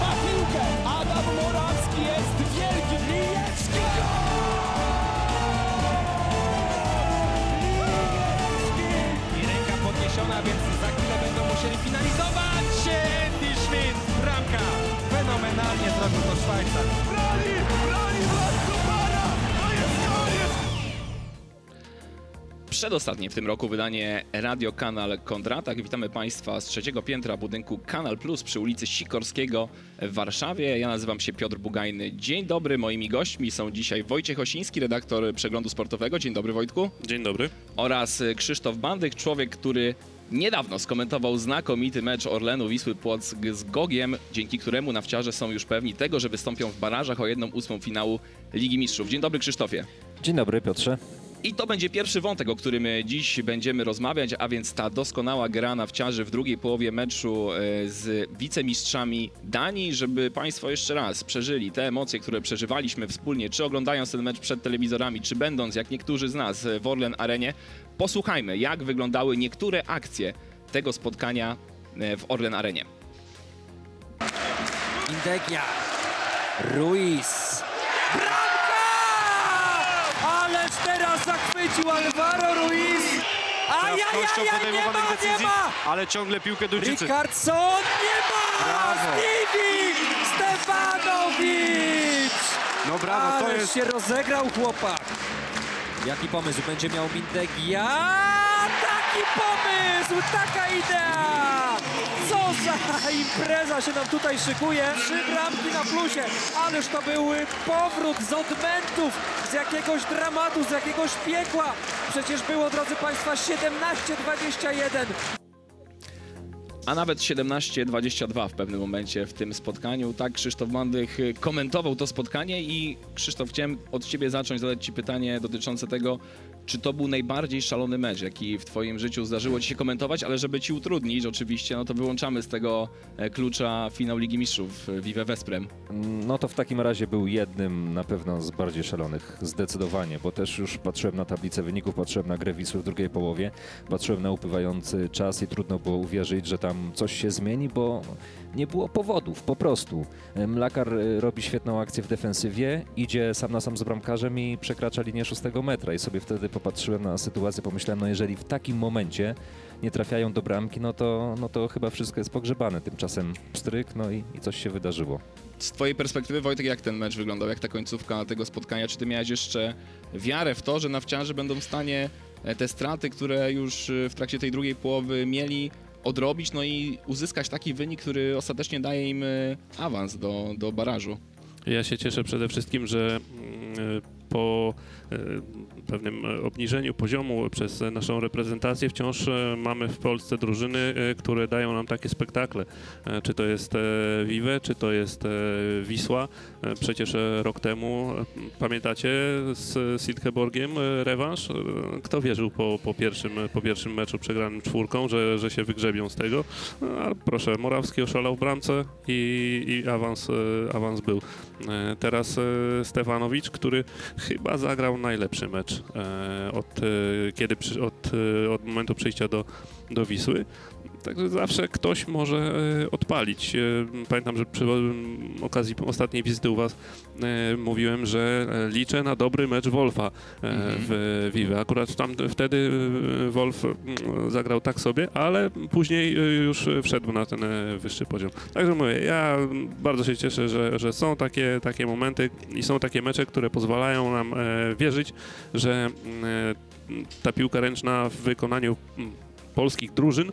ma piłkę. Adam Morawski jest wielki. Lijewski. I ręka podniesiona, więc za chwilę będą musieli finalizować. Andy Schmidt, bramka. Fenomenalnie zrobił to Szwajcar. Przedostatnie w tym roku wydanie Radio Kanal Kontratak. Witamy Państwa z trzeciego piętra budynku Kanal Plus przy ulicy Sikorskiego w Warszawie. Ja nazywam się Piotr Bugajny. Dzień dobry, moimi gośćmi są dzisiaj Wojciech Osiński, redaktor Przeglądu Sportowego. Dzień dobry Wojtku. Dzień dobry. Oraz Krzysztof Bandyk, człowiek, który niedawno skomentował znakomity mecz Orlenu Wisły Płock z Gogiem, dzięki któremu nawciarze są już pewni tego, że wystąpią w barażach o jedną ósmą finału Ligi Mistrzów. Dzień dobry Krzysztofie. Dzień dobry, Piotrze. I to będzie pierwszy wątek, o którym e, dziś będziemy rozmawiać, a więc ta doskonała gra nawciarzy w drugiej połowie meczu e, z wicemistrzami Danii, żeby Państwo jeszcze raz przeżyli te emocje, które przeżywaliśmy wspólnie, czy oglądając ten mecz przed telewizorami, czy będąc, jak niektórzy z nas, w Orlen Arenie. Posłuchajmy, jak wyglądały niektóre akcje tego spotkania e, w Orlen Arenie. Indegia. Ruiz. Teraz zachwycił Alvaro Ruiz. Sprawnością nie ma, nie decyzji, ma! ale ciągle piłkę Duńczycy. Richardson nie ma! Brawo. Stevie Stefanowicz! No brawo, to jest się rozegrał chłopak. Jaki pomysł będzie miał Mindegia? Taki pomysł, taka idea! Co za impreza się nam tutaj szykuje. Trzy bramki na plusie. Ależ to był powrót z odmentów, z jakiegoś dramatu, z jakiegoś piekła. Przecież było, drodzy Państwa, 17-21. A nawet 17-22 w pewnym momencie w tym spotkaniu. Tak, Krzysztof Mandych y, komentował to spotkanie i Krzysztof, chciałem od Ciebie zacząć, zadać Ci pytanie dotyczące tego, czy to był najbardziej szalony mecz, jaki w Twoim życiu zdarzyło Ci się komentować, ale żeby Ci utrudnić oczywiście, no to wyłączamy z tego e, klucza finał Ligi Mistrzów e, Vive Vesprem. No to w takim razie był jednym na pewno z bardziej szalonych, zdecydowanie, bo też już patrzyłem na tablicę wyników, patrzyłem na grę Wisły w drugiej połowie, patrzyłem na upływający czas i trudno było uwierzyć, że tam coś się zmieni, bo nie było powodów, po prostu. Mlakar y, robi świetną akcję w defensywie, idzie sam na sam z bramkarzem i przekracza linię szóstego metra i sobie wtedy popatrzyłem na sytuację, pomyślałem, no jeżeli w takim momencie nie trafiają do bramki, no to, no to chyba wszystko jest pogrzebane. Tymczasem pstryk, no i, i coś się wydarzyło. Z Twojej perspektywy, Wojtek, jak ten mecz wyglądał, jak ta końcówka tego spotkania? Czy Ty miałeś jeszcze wiarę w to, że nawciarze będą w stanie e, te straty, które już e, w trakcie tej drugiej połowy mieli, odrobić, no i uzyskać taki wynik, który ostatecznie daje im e, awans do, do barażu? Ja się cieszę przede wszystkim, że mm, po e, pewnym e, obniżeniu poziomu przez naszą reprezentację wciąż e, mamy w Polsce drużyny, e, które dają nam takie spektakle. E, Czy to jest Vive, czy to jest Wisła. Przecież rok temu, pamiętacie, z Silkeborgiem e, rewanż? Kto wierzył po, po, pierwszym, po pierwszym meczu przegranym czwórką, że, że się wygrzebią z tego? A proszę, Morawski oszalał w bramce i, i awans, awans był. Teraz Stefanowicz, który chyba zagrał najlepszy mecz e, od, e, kiedy, od, e, od momentu przyjścia do, do Wisły. Także zawsze ktoś może e, odpalić. E, Pamiętam, że przy okazji ostatniej wizyty u Was e, mówiłem, że liczę na dobry mecz Wolfa e, w Vive. Akurat tam wtedy Wolf zagrał tak sobie, ale później już wszedł na ten wyższy poziom. Także mówię, ja bardzo się cieszę, że, że są takie, takie momenty i są takie mecze, które pozwalają nam wierzyć, że ta piłka ręczna w wykonaniu polskich drużyn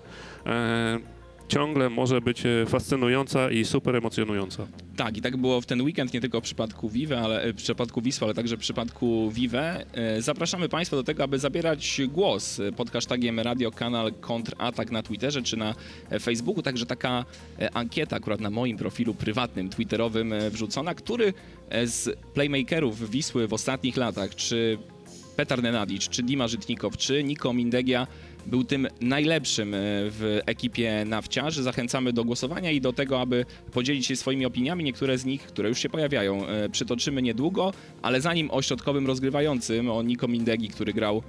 ciągle może być e, fascynująca i super emocjonująca. Tak, i tak było w ten weekend, nie tylko w przypadku Vive, ale e, w przypadku Wisły, ale także w przypadku Vive. E, Zapraszamy Państwa do tego, aby zabierać głos e, pod hashtagiem Radio Kanal Kontratak na Twitterze czy na e, Facebooku. Także taka e, ankieta akurat na moim profilu prywatnym, twitterowym e, wrzucona, który e, z playmakerów Wisły w ostatnich latach, czy Petar Nenadic, czy Dima Żytnikow, czy Niko Mindegia był tym najlepszym e, w ekipie nawciarzy. Zachęcamy do głosowania i do tego, aby podzielić się swoimi opiniami. Niektóre z nich, które już się pojawiają, e, przytoczymy niedługo, ale zanim o środkowym rozgrywającym, o Niko Mindegi, który grał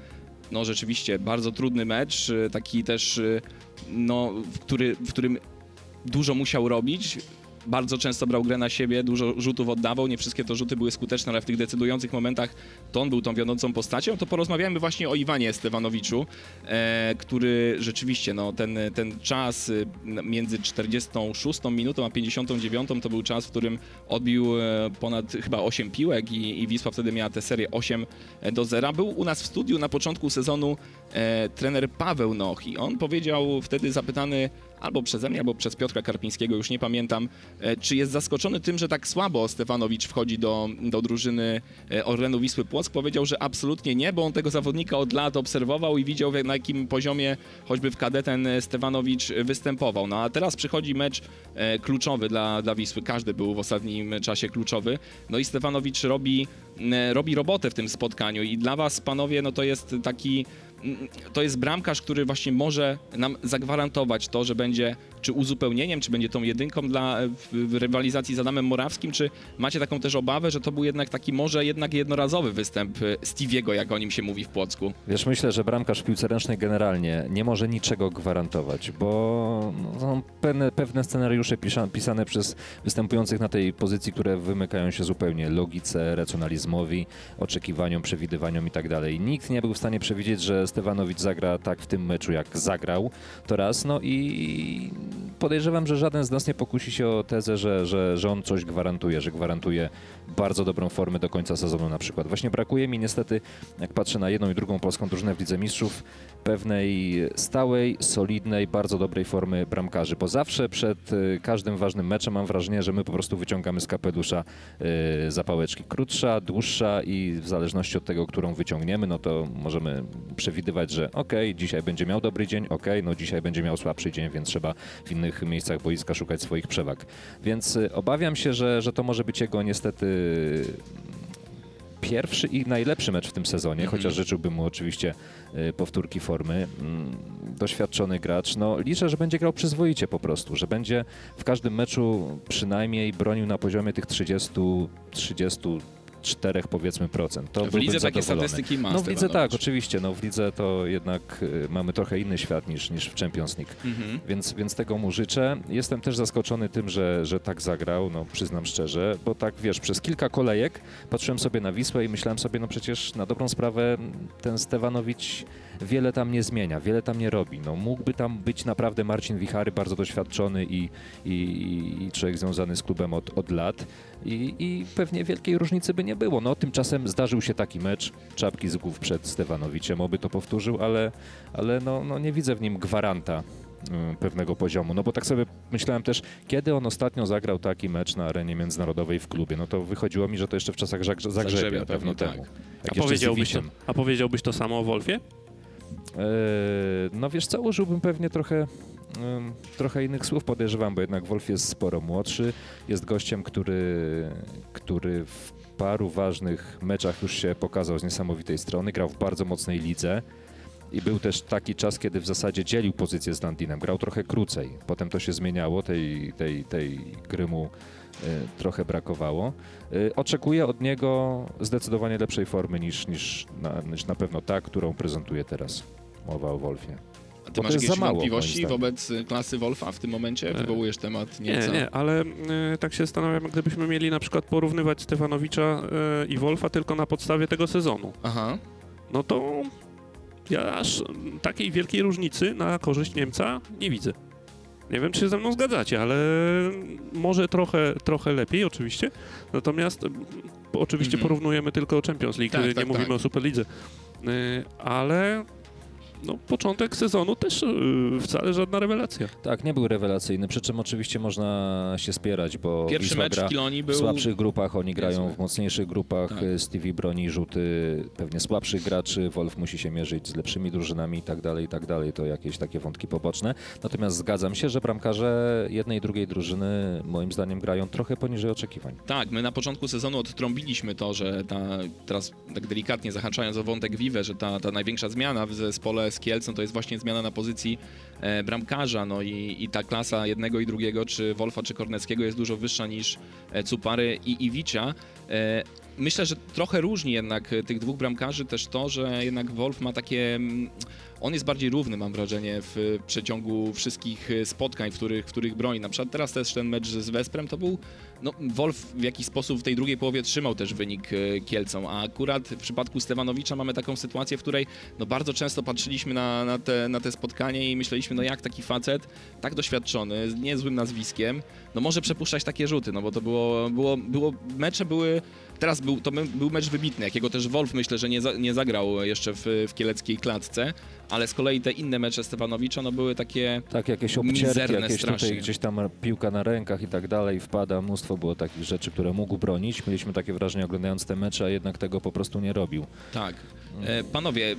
no rzeczywiście bardzo trudny mecz, e, taki też, no, w, który, w którym dużo musiał robić. Bardzo często brał grę na siebie, dużo rzutów oddawał, nie wszystkie to rzuty były skuteczne, ale w tych decydujących momentach to on był tą wiodącą postacią, to porozmawiamy właśnie o Iwanie Stewanowiczu, e, który rzeczywiście, no, ten, ten czas y, między 46 minutą a 59 to był czas, w którym odbił e, ponad chyba 8 piłek i, i Wisła wtedy miała tę serię 8 do 0. Był u nas w studiu na początku sezonu e, trener Paweł Noch i on powiedział wtedy zapytany albo przeze mnie, albo przez Piotra Karpińskiego, już nie pamiętam, e, czy jest zaskoczony tym, że tak słabo Stefanowicz wchodzi do, do drużyny e, Orlenu Wisły Płock. Powiedział, że absolutnie nie, bo on tego zawodnika od lat obserwował i widział na jakim poziomie choćby w KD ten Stefanowicz występował. No a teraz przychodzi mecz e, kluczowy dla, dla Wisły. Każdy był w ostatnim czasie kluczowy. No i Stefanowicz robi, robi robotę w tym spotkaniu i dla was, panowie, no to jest taki to jest bramkarz, który właśnie może nam zagwarantować to, że będzie czy uzupełnieniem, czy będzie tą jedynką dla w rywalizacji z Adamem Morawskim, czy macie taką też obawę, że to był jednak taki może jednak jednorazowy występ e, Stevie'ego, jak o nim się mówi w Płocku? Wiesz, myślę, że bramkarz w piłce ręcznej generalnie nie może niczego gwarantować, bo no, są pewne, pewne scenariusze pisza, pisane przez występujących na tej pozycji, które wymykają się zupełnie logice, racjonalizmowi, oczekiwaniom, przewidywaniom i tak. Nikt nie był w stanie przewidzieć, że Stewanowicz zagra tak w tym meczu, jak zagrał. To raz, no i podejrzewam, że żaden z nas nie pokusi się o tezę, że, że, że on coś gwarantuje, że gwarantuje bardzo dobrą formę do końca sezonu na przykład. Właśnie brakuje mi niestety, jak patrzę na jedną i drugą polską drużynę w Lidze Mistrzów, pewnej stałej, solidnej, bardzo dobrej formy bramkarzy, bo zawsze przed y, każdym ważnym meczem mam wrażenie, że my po prostu wyciągamy z kapelusza y, zapałeczki. Krótsza, dłuższa i w zależności od tego, którą wyciągniemy, no to możemy przewidywać, że okej, dzisiaj będzie miał dobry dzień, okej, no dzisiaj będzie miał słabszy dzień, więc trzeba w innych miejscach boiska szukać swoich przewag. Więc y, obawiam się, że, że to może być jego niestety pierwszy i najlepszy mecz w tym sezonie, Mhm. chociaż życzyłbym mu oczywiście y, powtórki formy. Mm, Doświadczony gracz. No, liczę, że będzie grał przyzwoicie po prostu, że będzie w każdym meczu przynajmniej bronił na poziomie tych 30, 34 powiedzmy procent. To w lidze takie statystyki ma No w lidze tak, oczywiście. No w lidze to jednak y, mamy trochę inny świat niż, niż w Champions League. Mhm. Więc, więc tego mu życzę. Jestem też zaskoczony tym, że, że tak zagrał, no przyznam szczerze, bo tak wiesz, przez kilka kolejek patrzyłem sobie na Wisłę i myślałem sobie, no przecież na dobrą sprawę ten Stewanowicz wiele tam nie zmienia, wiele tam nie robi. No mógłby tam być naprawdę Marcin Wichary, bardzo doświadczony i, i, i człowiek związany z klubem od, od lat i, i pewnie wielkiej różnicy by nie było. No tymczasem zdarzył się taki mecz, czapki z głów przed Stewanowiczem, oby to powtórzył, ale, ale no, no nie widzę w nim gwaranta y, pewnego poziomu. No bo tak sobie myślałem też, kiedy on ostatnio zagrał taki mecz na arenie międzynarodowej w klubie, no to wychodziło mi, że to jeszcze w czasach Zagrzebia, Zagrzebia pewno tak. temu. A Jak powiedziałbyś, to, a powiedziałbyś to samo o Wolfie? Eee, No wiesz co, użyłbym pewnie trochę, em, trochę innych słów, podejrzewam, bo jednak Wolf jest sporo młodszy, jest gościem, który, który w paru ważnych meczach już się pokazał z niesamowitej strony, grał w bardzo mocnej lidze i był też taki czas, kiedy w zasadzie dzielił pozycję z Landinem, grał trochę krócej, potem to się zmieniało, tej, tej, tej gry mu trochę brakowało. E, Oczekuję od niego zdecydowanie lepszej formy niż, niż, na, niż na pewno ta, którą prezentuje teraz. Mowa o Wolfie. A ty to masz jest jakieś za mało, wątpliwości wobec y, klasy Wolfa w tym momencie? Wywołujesz temat Nie, nieco. nie, ale e, tak się zastanawiam, gdybyśmy mieli na przykład porównywać Stefanowicza e, i Wolfa tylko na podstawie tego sezonu, Aha. no to ja aż takiej wielkiej różnicy na korzyść Niemca nie widzę. Nie wiem, czy się ze mną zgadzacie, ale może trochę, trochę lepiej oczywiście. Natomiast m, oczywiście Mhm. porównujemy tylko Champions League, Tak, nie tak, mówimy tak. o Superlidze. Y, Ale no, początek sezonu też y, wcale żadna rewelacja. Tak, nie był rewelacyjny, przy czym oczywiście można się spierać, bo Pierwszy Wisła mecz gra w Kilonii w był... słabszych grupach, oni grają niezły. w mocniejszych grupach, Tak. y, Stevie broni rzuty pewnie słabszych graczy, Wolf musi się mierzyć z lepszymi drużynami i tak dalej, i tak dalej, to jakieś takie wątki poboczne. Natomiast zgadzam się, że bramkarze jednej i drugiej drużyny moim zdaniem grają trochę poniżej oczekiwań. Tak, my na początku sezonu odtrąbiliśmy to, że ta, teraz tak delikatnie zahaczając o wątek Vive, że ta, ta największa zmiana w zespole z Kielcą to jest właśnie zmiana na pozycji e, bramkarza, no i, i ta klasa jednego i drugiego, czy Wolfa, czy Korneckiego jest dużo wyższa niż e, Cupary i Iwicza. E, myślę, że trochę różni jednak e, tych dwóch bramkarzy też to, że jednak Wolf ma takie... mm, On jest bardziej równy, mam wrażenie, w przeciągu wszystkich e, spotkań, w których, w których broni. Na przykład teraz też ten mecz z Wesprem to był... No, Wolf w jakiś sposób w tej drugiej połowie trzymał też wynik e, Kielcom, a akurat w przypadku Stewanowicza mamy taką sytuację, w której no, bardzo często patrzyliśmy na, na, te, na te spotkanie i myśleliśmy, no jak taki facet, tak doświadczony, z niezłym nazwiskiem, no może przepuszczać takie rzuty, no bo to było, było, było mecze były, teraz był, to był mecz wybitny, jakiego też Wolf myślę, że nie, za, nie zagrał jeszcze w, w kieleckiej klatce, ale z kolei te inne mecze Stefanowicza, no były takie, Tak, jakieś obcierki, Mizerne jakieś strasznie. tutaj gdzieś tam piłka na rękach i tak dalej wpada, mnóstwo było takich rzeczy, które mógł bronić. Mieliśmy takie wrażenie oglądając te mecze, a jednak tego po prostu nie robił. tak. E, panowie,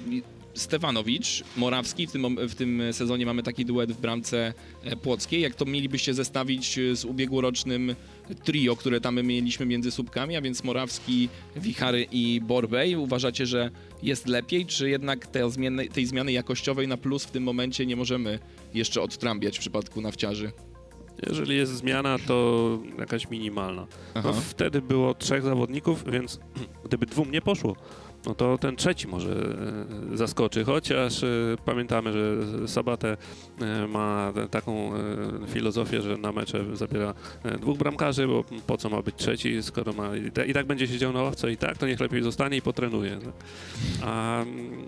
Stefanowicz, Morawski, w tym, w tym sezonie mamy taki duet w bramce e, płockiej. Jak to mielibyście zestawić e, z ubiegłorocznym trio, które tam mieliśmy między słupkami, a więc Morawski, Wichary i Borbej. Uważacie, że jest lepiej, czy jednak tej zmiany, tej zmiany jakościowej na plus w tym momencie nie możemy jeszcze odtrambiać w przypadku nawciarzy? Jeżeli jest zmiana, to jakaś minimalna. No, wtedy było trzech zawodników, więc gdyby dwóm nie poszło, no to ten trzeci może e, zaskoczy, chociaż e, pamiętamy, że Sabatę e, ma taką filozofię, że na mecze zabiera dwóch bramkarzy, bo po co ma być trzeci, skoro ma i tak będzie siedział na ławce i tak, to niech lepiej zostanie i potrenuje. no. A mm,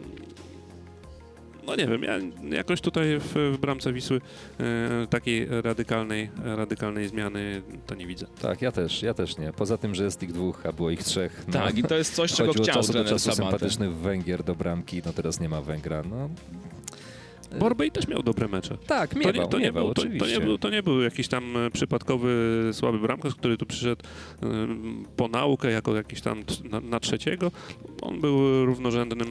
no nie wiem, ja jakoś tutaj w, w bramce Wisły e, takiej radykalnej, radykalnej zmiany to nie widzę. Tak, ja też, ja też nie. Poza tym, że jest ich dwóch, a było ich trzech. No, Tak, i to jest coś, czego chciał czasu do trener czasu Sabaty. sympatyczny Węgier do bramki, no teraz nie ma Węgra. No, Borbej też miał dobre mecze. tak, To miewał, nie, to, nie miewał, był, to, to, oczywiście. nie był, to nie był jakiś tam e, przypadkowy słaby bramkarz, który tu przyszedł e, po naukę jako jakiś tam na, na trzeciego. On był równorzędnym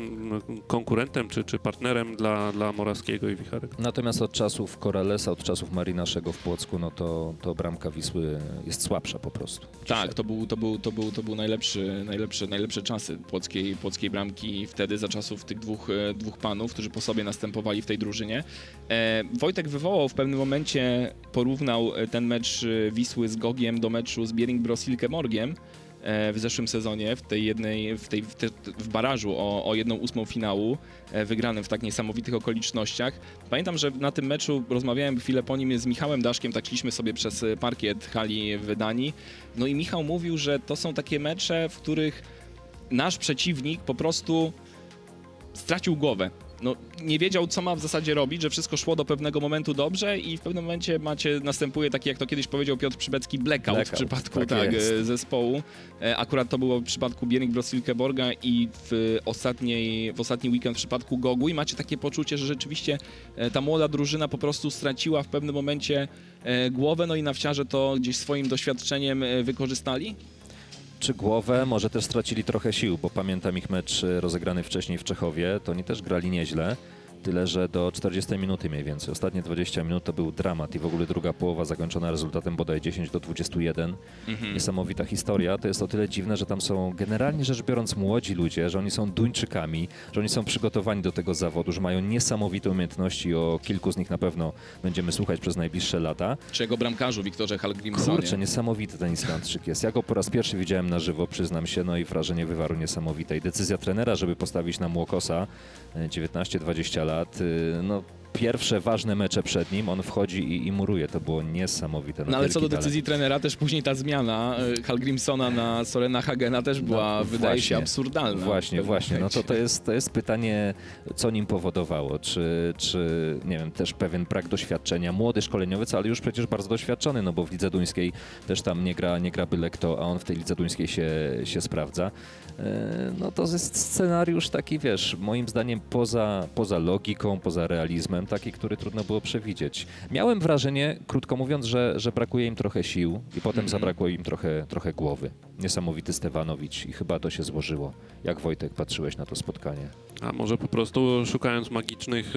konkurentem czy, czy partnerem dla, dla Morawskiego i Wichary. Natomiast od czasów Koralesa, od czasów Marynaszego w Płocku, no to, to bramka Wisły jest słabsza po prostu. Tak, to był, to był, to był, to był najlepszy, najlepszy, najlepsze czasy płockiej, płockiej bramki wtedy za czasów tych dwóch, e, dwóch panów, którzy po sobie następowali w tej drużynie. E, Wojtek wywołał w pewnym momencie, porównał e, ten mecz e, Wisły z Gogiem do meczu z Biering Brosilke Morgiem w zeszłym sezonie, w tej jednej, w, tej, w, w barażu o, o jedną ósmą finału, wygranym w tak niesamowitych okolicznościach. Pamiętam, że na tym meczu rozmawiałem chwilę po nim z Michałem Daszkiem, tak szliśmy sobie przez parkiet hali w Danii. No i Michał mówił, że to są takie mecze, w których nasz przeciwnik po prostu stracił głowę. No, nie wiedział, co ma w zasadzie robić, że wszystko szło do pewnego momentu dobrze i w pewnym momencie macie, następuje taki, jak to kiedyś powiedział Piotr Przybecki, blackout, w Blackout, przypadku tak tak, zespołu. E, Akurat to było w przypadku Biering Brosilkeborga i w, ostatniej, w ostatni weekend w przypadku Gogu i macie takie poczucie, że rzeczywiście e, ta młoda drużyna po prostu straciła w pewnym momencie e, głowę, no i nawciarze to gdzieś swoim doświadczeniem wykorzystali? Czy głowę, może też stracili trochę sił, bo pamiętam ich mecz e, rozegrany wcześniej w Czechowie, to oni też grali nieźle, tyle że do 40 minuty mniej więcej. Ostatnie 20 minut to był dramat i w ogóle druga połowa zakończona rezultatem bodaj 10 do 21. Niesamowita historia. To jest o tyle dziwne, że tam są generalnie rzecz biorąc młodzi ludzie, że oni są Duńczykami, że oni są przygotowani do tego zawodu, że mają niesamowite umiejętności, o kilku z nich na pewno będziemy słuchać przez najbliższe lata. Czy jego bramkarzu Wiktorze Hallgrimsonie? Kurczę, niesamowity ten Islandczyk jest. Ja go po raz pierwszy widziałem na żywo, przyznam się, no i wrażenie wywarł niesamowite. I decyzja trenera, żeby postawić na Młokosa, e, 19-20 lat, y, no pierwsze ważne mecze przed nim, on wchodzi i, i muruje. To było niesamowite. No ale wielki co do talent. decyzji trenera, też później ta zmiana e, Hallgrimsona na Sorena Hagena też była, No, wydaje się, absurdalna. Właśnie, właśnie. No to, to, jest, to jest pytanie, co nim powodowało. Czy, czy, nie wiem, też pewien brak doświadczenia. Młody szkoleniowiec, ale już przecież bardzo doświadczony, no bo w lidze duńskiej też tam nie gra, nie gra byle kto, a on w tej lidze duńskiej się, się sprawdza. E, No to jest scenariusz taki, wiesz, moim zdaniem poza, poza logiką, poza realizmem, taki, który trudno było przewidzieć. Miałem wrażenie, krótko mówiąc, że, że brakuje im trochę sił i potem Mhm. zabrakło im trochę, trochę głowy. Niesamowity Stewanowicz i chyba to się złożyło. Jak Wojtek patrzyłeś na to spotkanie? A może po prostu szukając magicznych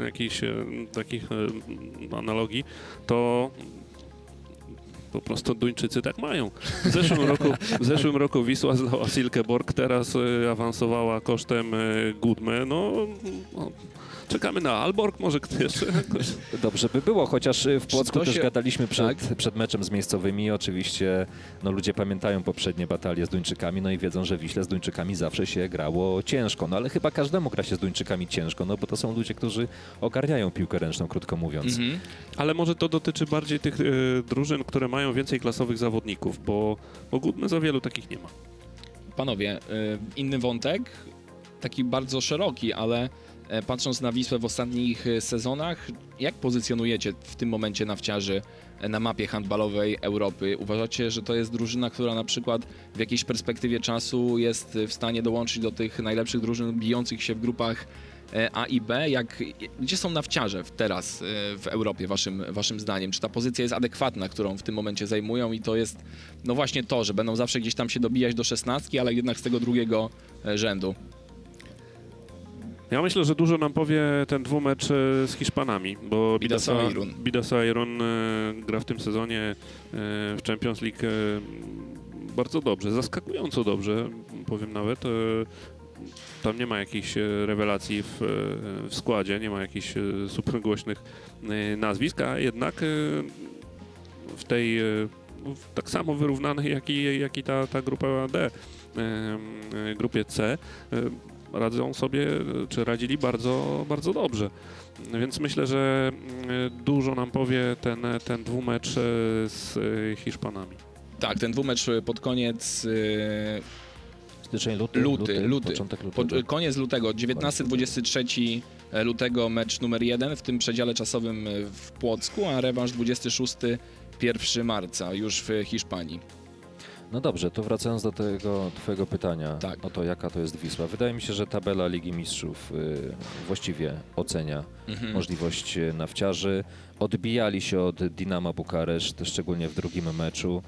e, jakichś e, takich e, analogii, to po prostu Duńczycy tak mają. W zeszłym roku, w zeszłym roku Wisła zlała Silkeborg, teraz awansowała kosztem Gudme. No, no, czekamy na Alborg, może kto jeszcze. Dobrze by było, chociaż y, w Płocku to też się- gadaliśmy przed, tak? przed meczem z miejscowymi. Oczywiście no, ludzie pamiętają poprzednie batalie z Duńczykami, no i wiedzą, że w Wiśle z Duńczykami zawsze się grało ciężko. No ale chyba każdemu gra się z Duńczykami ciężko, no bo to są ludzie, którzy ogarniają piłkę ręczną, krótko mówiąc. Mhm. Ale może to dotyczy bardziej tych e, drużyn, które mają więcej klasowych zawodników, bo, bo Gudme za wielu takich nie ma. Panowie, y, inny wątek, taki bardzo szeroki, ale e, patrząc na Wisłę w ostatnich e, sezonach, jak pozycjonujecie w tym momencie nawciarzy e, na mapie handbalowej Europy? Uważacie, że to jest drużyna, która na przykład w jakiejś perspektywie czasu jest w stanie dołączyć do tych najlepszych drużyn bijących się w grupach e, A i B? Jak, gdzie są nawciarze teraz e, w Europie, waszym, waszym zdaniem? Czy ta pozycja jest adekwatna, którą w tym momencie zajmują i to jest no właśnie to, że będą zawsze gdzieś tam się dobijać do szesnastki, ale jednak z tego drugiego e, rzędu. Ja myślę, że dużo nam powie ten dwumecz e, z Hiszpanami, bo Bidasa Bidasa, Irun e, gra w tym sezonie e, w Champions League bardzo dobrze, zaskakująco dobrze, powiem nawet. Tam nie ma jakichś rewelacji w, w składzie, nie ma jakichś super głośnych nazwisk, a jednak w tej tak samo wyrównanej, jak i, jak i ta, ta grupa D, grupie C, radzą sobie, czy radzili bardzo, bardzo dobrze. Więc myślę, że mm, dużo nam powie ten, ten dwumecz e, z Hiszpanami. Tak, ten dwumecz pod koniec, e, Styczeń, luty, Luty, luty. początek lutego. koniec lutego, 19-23 lutego mecz numer jeden w tym przedziale czasowym w Płocku, a rewanż 26 1 marca już w Hiszpanii. No dobrze, to wracając do tego twojego pytania Tak. o to, jaka to jest Wisła. Wydaje mi się, że tabela Ligi Mistrzów y, właściwie ocenia Mhm. możliwość y, nawciarzy. Odbijali się od Dinama Bukareszt, szczególnie w drugim meczu. Y,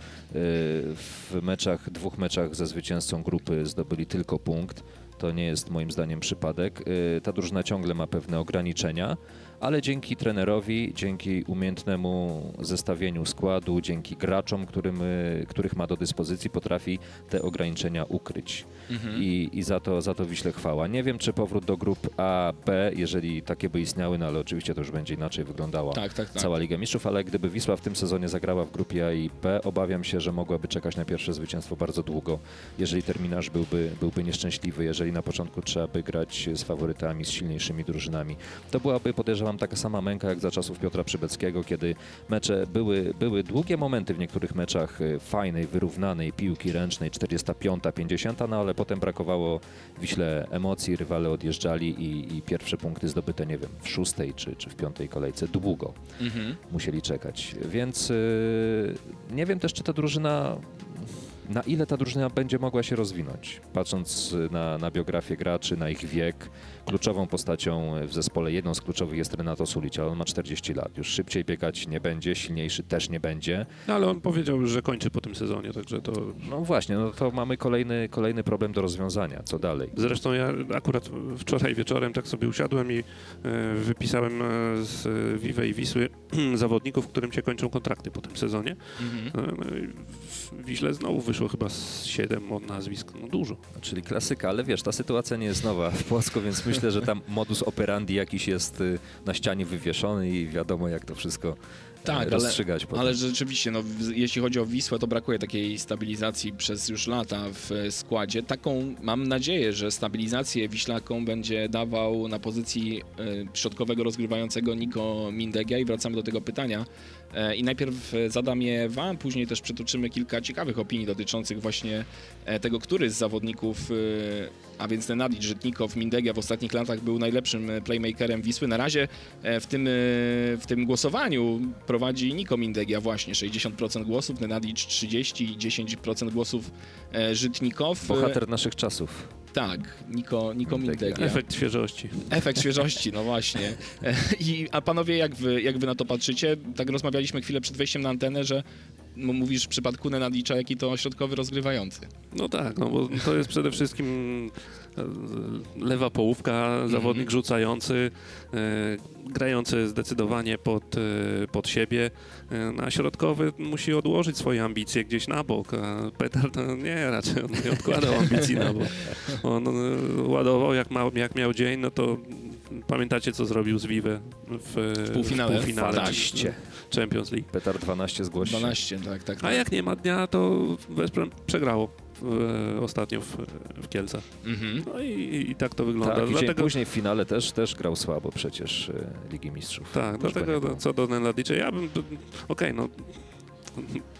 W meczach, dwóch meczach ze zwycięzcą grupy zdobyli tylko punkt. To nie jest moim zdaniem przypadek. Y, Ta drużyna ciągle ma pewne ograniczenia, ale dzięki trenerowi, dzięki umiejętnemu zestawieniu składu, dzięki graczom, którym, których ma do dyspozycji, potrafi te ograniczenia ukryć. Mhm. I, i za, to, za to Wiśle chwała. Nie wiem, czy powrót do grup A, B, jeżeli takie by istniały, no ale oczywiście to już będzie inaczej wyglądała Tak, tak, tak. cała Liga Mistrzów, ale gdyby Wisła w tym sezonie zagrała w grupie A i B, obawiam się, że mogłaby czekać na pierwsze zwycięstwo bardzo długo, jeżeli terminarz byłby, byłby nieszczęśliwy, jeżeli na początku trzeba by grać z faworytami, z silniejszymi drużynami. To byłaby, podejrzewam, taka sama męka jak za czasów Piotra Przybeckiego, kiedy mecze były, były długie momenty w niektórych meczach y, fajnej, wyrównanej piłki ręcznej, 45, 50, no ale potem brakowało Wiśle emocji, rywale odjeżdżali i, i pierwsze punkty zdobyte, nie wiem, w szóstej czy, czy w piątej kolejce długo Mhm. musieli czekać. Więc yy, nie wiem też, czy ta drużyna, na ile ta drużyna będzie mogła się rozwinąć. Patrząc na, na biografię graczy, na ich wiek, kluczową postacią w zespole, jedną z kluczowych jest Renato Sulic, ale on ma 40 lat. Już szybciej biegać nie będzie, silniejszy też nie będzie. No, ale on powiedział, że kończy po tym sezonie, także to... No właśnie, no to mamy kolejny, kolejny problem do rozwiązania. Co dalej? Zresztą ja akurat wczoraj wieczorem tak sobie usiadłem i e, wypisałem e, z Vive i Wisły zawodników, którym się kończą kontrakty po tym sezonie. Mhm. E, no Wiśle znowu wyszło chyba z 7 od nazwisk, no dużo. Czyli klasyka, ale wiesz, ta sytuacja nie jest nowa w Płocku, więc myślę, że tam modus operandi jakiś jest y, na ścianie wywieszony i wiadomo, jak to wszystko Tak, tak, ale- rozstrzygać potem. Ale rzeczywiście, no, jeśli chodzi o Wisłę, to brakuje takiej stabilizacji przez już lata w e, składzie. Taką mam nadzieję, że stabilizację Wiślakom będzie dawał na pozycji e, środkowego rozgrywającego Niko Mindegia i wracamy do tego pytania. E, I najpierw e, zadam je wam, później też przytoczymy kilka ciekawych opinii dotyczących właśnie e, tego, który z zawodników, a więc Nenadic, Żytnikow, Mindegia w ostatnich latach był najlepszym playmakerem Wisły. Na razie w tym, w tym głosowaniu prowadzi Niko Mindegia właśnie 60% głosów, Nenadic 30 i 10% głosów Żytnikow. Bohater naszych czasów. Tak, Niko, Niko. Mindegia. Efekt świeżości. Efekt świeżości, no właśnie. E, I, a panowie, jak wy, jak wy na to patrzycie? Tak rozmawialiśmy chwilę przed wejściem na antenę, że mówisz w przypadku Nenadicza, jaki to środkowy rozgrywający. No tak, no bo to jest przede wszystkim lewa połówka, zawodnik rzucający, e, grający zdecydowanie pod, e, pod siebie, e, no a środkowy musi odłożyć swoje ambicje gdzieś na bok, a Petar to nie, raczej on nie odkładał ambicji na bok. On e, ładował jak, ma, jak miał dzień, no to Pamiętacie, co zrobił z Vive w, w półfinale. półfinale 12. Champions League? Petar 12 zgłosi. 12, tak, tak. A tak. jak nie ma dnia, to Wesprem przegrało e, ostatnio w, w Kielcach. Mhm. No i, i tak to wygląda. Tak, i dlatego, później w finale też, też grał słabo przecież e, Ligi Mistrzów. tak, Też dlatego co do Nenadicza, ja bym... Okej, no...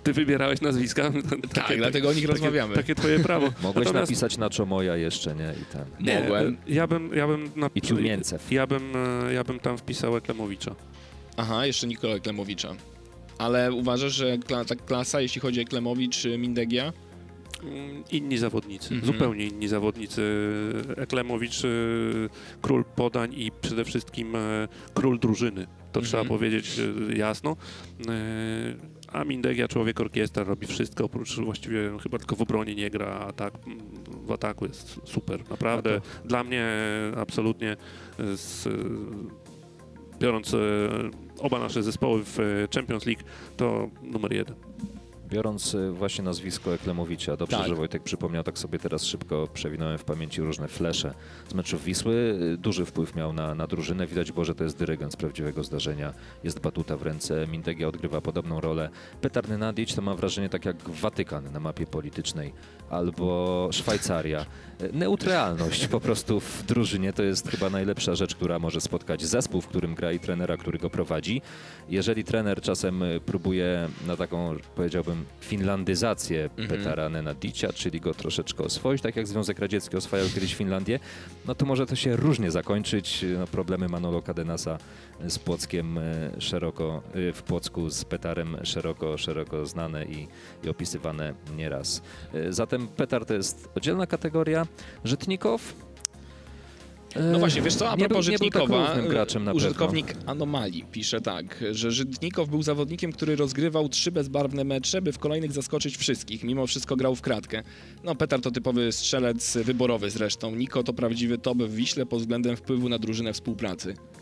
Ty wybierałeś nazwiska. Tak, dlatego o nich rozmawiamy. Takie twoje prawo. Mogłeś Natomiast- napisać na Czomoja jeszcze, nie? I ten. Nie, Mogłem. Ja bym, ja bym I napisał... Piumięcew. Ja bym, e, ja bym tam wpisał Eklemowicza. Aha, jeszcze Nikola Klemowicza. Ale uważasz, że kla, ta klasa, jeśli chodzi o Klemowicz, y, Mindegia? Mm, Inni zawodnicy, Mhm. zupełnie inni zawodnicy. Eklemowicz, y, król podań i przede wszystkim e, król drużyny. To Mhm. trzeba powiedzieć e, jasno. E, A Mindegia, człowiek orkiestra, robi wszystko, oprócz właściwie no, chyba tylko w obronie nie gra, a tak mm, w ataku jest super. Naprawdę dla mnie absolutnie e, z, biorąc oba nasze zespoły w Champions League, to numer jeden. Biorąc e, właśnie nazwisko Eklemowicza, dobrze, Tak. że Wojtek przypomniał, tak sobie teraz szybko przewinąłem w pamięci różne flesze z meczów Wisły. E, Duży wpływ miał na, na drużynę. Widać było, że to jest dyrygent z prawdziwego zdarzenia. Jest batuta w ręce, Mintegia odgrywa podobną rolę. Petar Nenadic to mam wrażenie tak jak Watykan na mapie politycznej albo Szwajcaria. Neutralność po prostu w drużynie to jest chyba najlepsza rzecz, która może spotkać zespół, w którym gra i trenera, który go prowadzi. Jeżeli trener czasem y, próbuje na taką, powiedziałbym, finlandyzację Mhm. Petara Nenadicia, czyli go troszeczkę oswoić, tak jak Związek Radziecki oswajał kiedyś Finlandię, no to może to się różnie zakończyć. No, problemy Manolo Cadenasa z Płockiem y, szeroko, y, w Płocku z Petarem szeroko, szeroko znane i, i opisywane nieraz. Y, Petar to jest oddzielna kategoria. Żytnikow? No właśnie, wiesz co, a nie propos był, nie był Żytnikowa, równym graczem na użytkownik Anomalii pisze tak, że Żytnikow był zawodnikiem, który rozgrywał trzy bezbarwne mecze, by w kolejnych zaskoczyć wszystkich. Mimo wszystko grał w kratkę. No, Petar to typowy strzelec wyborowy zresztą. Niko to prawdziwy top w Wiśle pod względem wpływu na drużynę współpracy. pewno.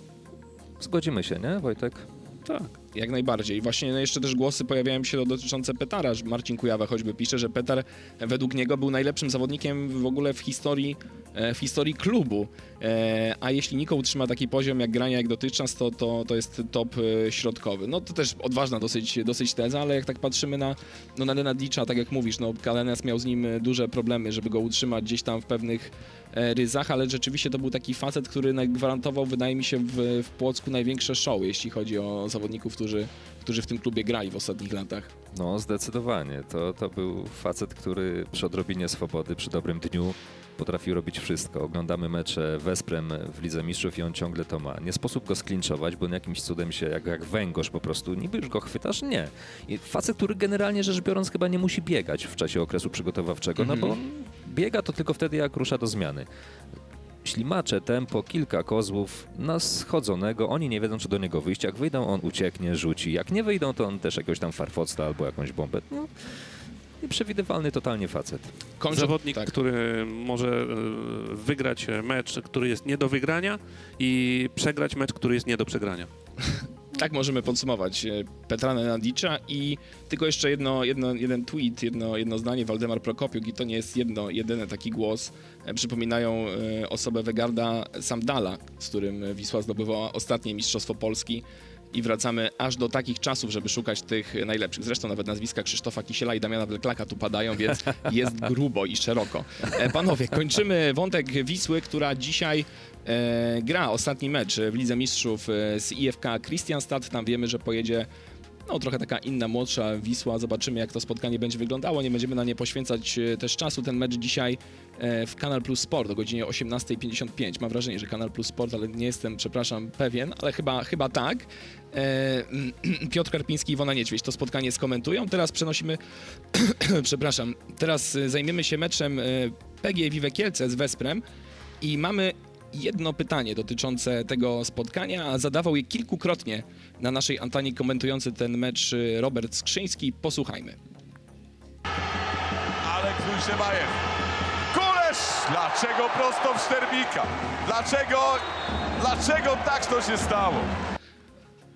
Zgodzimy się, nie Wojtek? Tak. Jak najbardziej. Właśnie no jeszcze też głosy pojawiają się dotyczące Petara. Marcin Kujawa choćby pisze, że Petar według niego był najlepszym zawodnikiem w ogóle w historii, e, w historii klubu. E, A jeśli Niko utrzyma taki poziom jak grania jak dotychczas, to, to, to jest top e, środkowy. No to też odważna dosyć, dosyć teza, ale jak tak patrzymy na, no, na Nenadicza, tak jak mówisz, no Kalenes miał z nim duże problemy, żeby go utrzymać gdzieś tam w pewnych ryzach, ale rzeczywiście to był taki facet, który gwarantował, wydaje mi się, w, w Płocku największe show, jeśli chodzi o zawodników, którzy, którzy w tym klubie grali w ostatnich latach. No, zdecydowanie. To, to był facet, który przy odrobinie swobody, przy dobrym dniu potrafił robić wszystko. Oglądamy mecze Wesprem w Lidze Mistrzów i on ciągle to ma. Nie sposób go sklinczować, bo on jakimś cudem się, jak, jak węgorz po prostu, niby już go chwytasz? Nie. I facet, który generalnie rzecz biorąc chyba nie musi biegać w czasie okresu przygotowawczego, no bo on biega to tylko wtedy, jak rusza do zmiany. Ślimacze, tempo, kilka kozłów na schodzonego, oni nie wiedzą, czy do niego wyjść. Jak wyjdą, on ucieknie, rzuci. Jak nie wyjdą, to on też jakiegoś tam farfocta albo jakąś bombę. No, nieprzewidywalny totalnie facet. Kończę, Zawodnik, tak. który może e, wygrać mecz, który jest nie do wygrania i przegrać mecz, który jest nie do przegrania. Tak możemy podsumować e, Petra Nenadicza i tylko jeszcze jedno, jedno, jeden tweet, jedno, jedno zdanie, Waldemar Prokopiuk i to nie jest jedno, jedyny taki głos. E, Przypominają e, osobę Wegarda Samdala, z którym Wisła zdobywała ostatnie Mistrzostwo Polski i wracamy aż do takich czasów, żeby szukać tych najlepszych. Zresztą nawet nazwiska Krzysztofa Kisiela i Damiana Welklaka tu padają, więc jest grubo i szeroko. Panowie, kończymy wątek Wisły, która dzisiaj gra ostatni mecz w Lidze Mistrzów e, z IFK Christianstad. Tam wiemy, że pojedzie no, trochę taka inna, młodsza Wisła. Zobaczymy, jak to spotkanie będzie wyglądało. Nie będziemy na nie poświęcać e, też czasu. Ten mecz dzisiaj e, w Kanal Plus Sport o godzinie 18.55. Mam wrażenie, że Kanal Plus Sport, ale nie jestem, przepraszam, pewien, ale chyba, chyba tak. E, Piotr Karpiński i Iwona Niedźwiedź to spotkanie skomentują. Teraz przenosimy, przepraszam, teraz e, zajmiemy się meczem e, PGE Vive Kielce z Wesprem i mamy jedno pytanie dotyczące tego spotkania, a zadawał je kilkukrotnie na naszej antenie komentujący ten mecz y, Robert Skrzyński. Posłuchajmy. Aleks Dujszebajew. Kulesz! Dlaczego prosto w Szterbika? Dlaczego, dlaczego tak to się stało?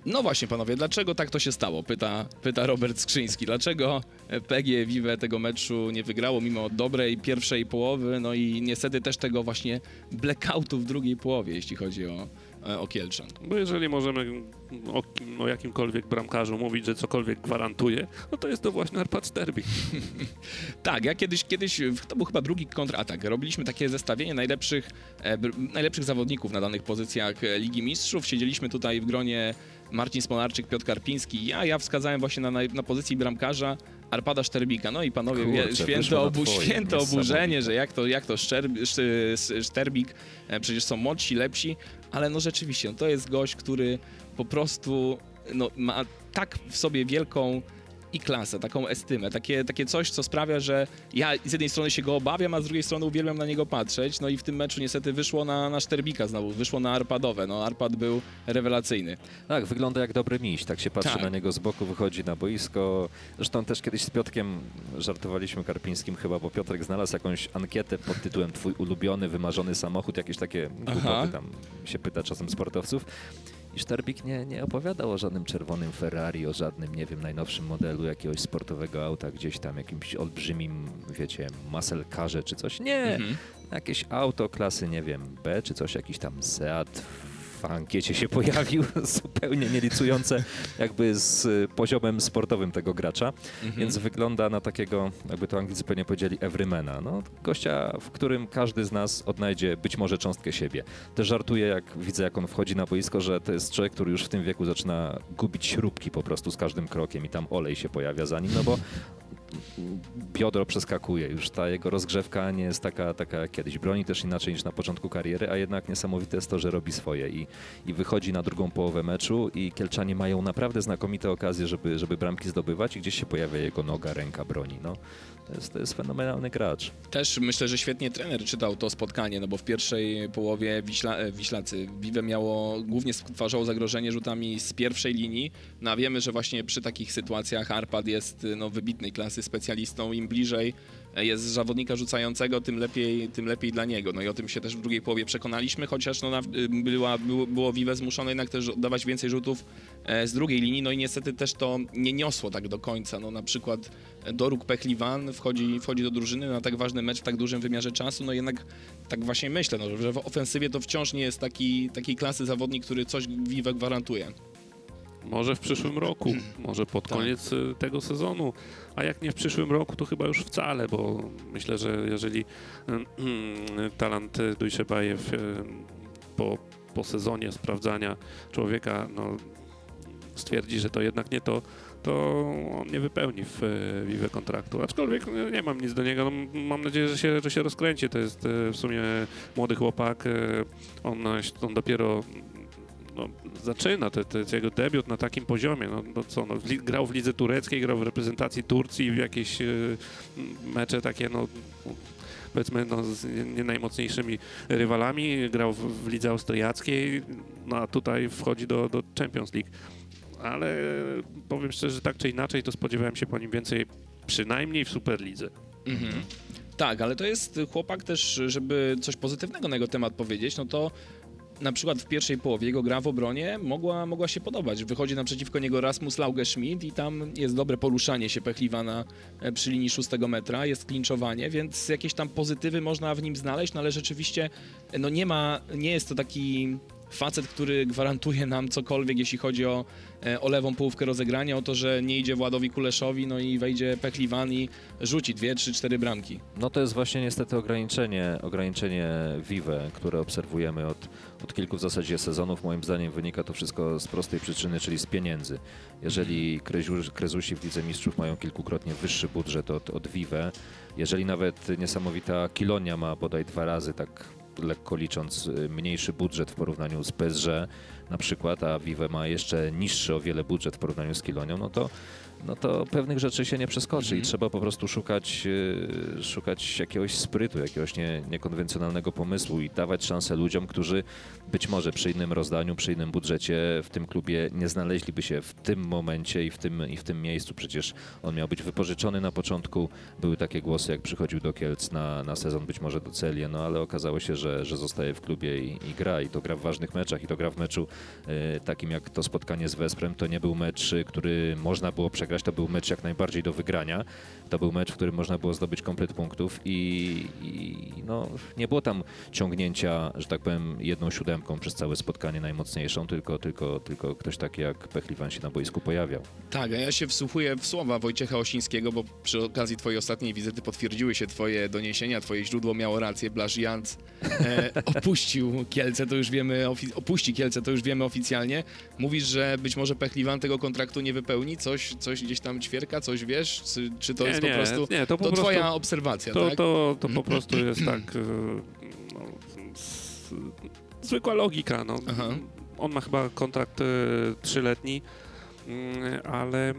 No właśnie, panowie, dlaczego tak to się stało? Pyta, pyta Robert Skrzyński. Dlaczego PG Vive tego meczu nie wygrało mimo dobrej pierwszej połowy, no i niestety też tego właśnie blackoutu w drugiej połowie, jeśli chodzi o, e, o Kielczan. Bo jeżeli możemy o, kim- o jakimkolwiek bramkarzu mówić, że cokolwiek gwarantuje, no to jest to właśnie Arpad Sterbik. Tak, ja kiedyś, kiedyś, to był chyba drugi kontratak, robiliśmy takie zestawienie najlepszych, e, najlepszych zawodników na danych pozycjach e, Ligi Mistrzów. Siedzieliśmy tutaj w gronie Marcin Smolarczyk, Piotr Karpiński ja, ja wskazałem właśnie na, na pozycji bramkarza Arpada Szterbika. No i panowie, Kurczę, obu, twoje. święte oburzenie, że jak to, jak to Szczerb, Sz- Sz- Szterbik, e, przecież są młodsi, lepsi, ale no rzeczywiście, no to jest gość, który po prostu no, ma tak w sobie wielką i klasę, taką estymę, takie, takie coś, co sprawia, że ja z jednej strony się go obawiam, a z drugiej strony uwielbiam na niego patrzeć. No i w tym meczu niestety wyszło na, na Szterbika znowu, wyszło na Arpadowe. No Arpad był rewelacyjny. Tak, wygląda jak dobry miś. Tak się patrzy Tak. na niego z boku, wychodzi na boisko. Zresztą też kiedyś z Piotrkiem żartowaliśmy Karpińskim chyba, bo Piotrek znalazł jakąś ankietę pod tytułem Twój ulubiony, wymarzony samochód, jakieś takie Aha. głupoty tam się pyta czasem sportowców. I Szterbik nie, nie opowiadał o żadnym czerwonym Ferrari, o żadnym, nie wiem, najnowszym modelu jakiegoś sportowego auta, gdzieś tam jakimś olbrzymim, wiecie, muscle carze czy coś. Nie, Mhm. jakieś auto klasy, nie wiem, B czy coś, jakiś tam Seat w ankiecie się pojawił, zupełnie nie licujące jakby z y, poziomem sportowym tego gracza, więc wygląda na takiego, jakby to Anglicy pewnie powiedzieli, everymana. No, gościa, w którym każdy z nas odnajdzie być może cząstkę siebie. Też żartuję, jak widzę, jak on wchodzi na boisko, że to jest człowiek, który już w tym wieku zaczyna gubić śrubki po prostu z każdym krokiem i tam olej się pojawia za nim, no bo biodro przeskakuje. Już ta jego rozgrzewka nie jest taka, taka jak kiedyś. Broni też inaczej niż na początku kariery, a jednak niesamowite jest to, że robi swoje i, i wychodzi na drugą połowę meczu i Kielczanie mają naprawdę znakomite okazje, żeby, żeby bramki zdobywać i gdzieś się pojawia jego noga, ręka broni. No, jest, jest fenomenalny gracz. Też myślę, że świetnie trener czytał to spotkanie, no bo w pierwszej połowie Wiśla, e, Wiślacy Vive miało, głównie stwarzało zagrożenie rzutami z pierwszej linii, no a wiemy, że właśnie przy takich sytuacjach Arpad jest no, wybitnej klasy specjalistą, im bliżej jest zawodnika rzucającego, tym lepiej, tym lepiej dla niego. No i o tym się też w drugiej połowie przekonaliśmy, chociaż no, y, była, było, było Vive zmuszone jednak też oddawać więcej rzutów e, z drugiej linii, no i niestety też to nie niosło tak do końca. No na przykład Doruk Pechliwan wchodzi, wchodzi do drużyny na tak ważny mecz w tak dużym wymiarze czasu, no jednak tak właśnie myślę, no, że w ofensywie to wciąż nie jest taki, takiej klasy zawodnik, który coś Vive gwarantuje. Może w przyszłym roku, może pod Tak. koniec y, tego sezonu, a jak nie w przyszłym roku, to chyba już wcale, bo myślę, że jeżeli y, talent y, Dujszebajew y, po, po sezonie sprawdzania człowieka no, stwierdzi, że to jednak nie to, to on nie wypełni w Vive kontraktu. Aczkolwiek nie mam nic do niego. No, mam nadzieję, że się, że się rozkręci. To jest w sumie młody chłopak. On, on dopiero no, zaczyna te, te, jego debiut na takim poziomie. No, no co, no, w grał w lidze tureckiej, grał w reprezentacji Turcji w jakieś y, mecze takie, no powiedzmy, no, z nie najmocniejszymi rywalami. Grał w, w lidze austriackiej, no a tutaj wchodzi do, do Champions League. Ale powiem szczerze, że tak czy inaczej, to spodziewałem się po nim więcej, przynajmniej w Superlidze. Mhm. Tak, ale to jest chłopak też, żeby coś pozytywnego na jego temat powiedzieć, no to na przykład w pierwszej połowie jego gra w obronie mogła, mogła się podobać. Wychodzi naprzeciwko niego Rasmus Lauge Schmidt i tam jest dobre poruszanie się Pechliwana e, przy linii szóstego metra, jest klinczowanie, więc jakieś tam pozytywy można w nim znaleźć, no ale rzeczywiście e, no nie ma, nie jest to taki facet, który gwarantuje nam cokolwiek, jeśli chodzi o, e, o lewą połówkę rozegrania, o to, że nie idzie Władowi Kuleszowi, no i wejdzie Pechliwan i rzuci dwie, trzy, cztery bramki. No to jest właśnie niestety ograniczenie, ograniczenie Vive, które obserwujemy od, od kilku w zasadzie sezonów. Moim zdaniem wynika to wszystko z prostej przyczyny, czyli z pieniędzy. Jeżeli Kreziu- Krezusi w Lidze Mistrzów mają kilkukrotnie wyższy budżet od, od Vive, jeżeli nawet niesamowita Kilonia ma bodaj dwa razy, tak lekko licząc, y, mniejszy budżet w porównaniu z PSG na przykład, a Vive ma jeszcze niższy o wiele budżet w porównaniu z Kilonią, no to no to pewnych rzeczy się nie przeskoczy Mhm. i trzeba po prostu szukać, e, szukać jakiegoś sprytu, jakiegoś nie, niekonwencjonalnego pomysłu i dawać szansę ludziom, którzy być może przy innym rozdaniu, przy innym budżecie w tym klubie nie znaleźliby się w tym momencie i w tym, i w tym miejscu. Przecież on miał być wypożyczony na początku. Były takie głosy, jak przychodził do Kielc na, na sezon, być może do Celię, no ale okazało się, że, że zostaje w klubie i, i gra. I to gra w ważnych meczach. I to gra w meczu e, takim jak to spotkanie z Wesprem. To nie był mecz, y, który można było przegrać. To był mecz jak najbardziej do wygrania. To był mecz, w którym można było zdobyć komplet punktów i, i no, nie było tam ciągnięcia, że tak powiem, jedną siódemką przez całe spotkanie najmocniejszą, tylko, tylko, tylko ktoś taki jak Pechliwan się na boisku pojawiał. Tak, a ja się wsłuchuję w słowa Wojciecha Osińskiego, bo przy okazji twojej ostatniej wizyty potwierdziły się twoje doniesienia, twoje źródło miało rację. Blaż Janc e, opuścił Kielce, to już wiemy, opuści Kielce, to już wiemy oficjalnie. Mówisz, że być może Pechliwan tego kontraktu nie wypełni? Coś, coś gdzieś tam ćwierka, coś wiesz? Czy, czy to Nie, jest nie, po prostu... nie, to po to prostu- twoja obserwacja, To, tak? to, to po prostu jest tak. e, No, s- zwykła logika. No. Aha. On ma chyba kontrakt e, trzyletni, mm, ale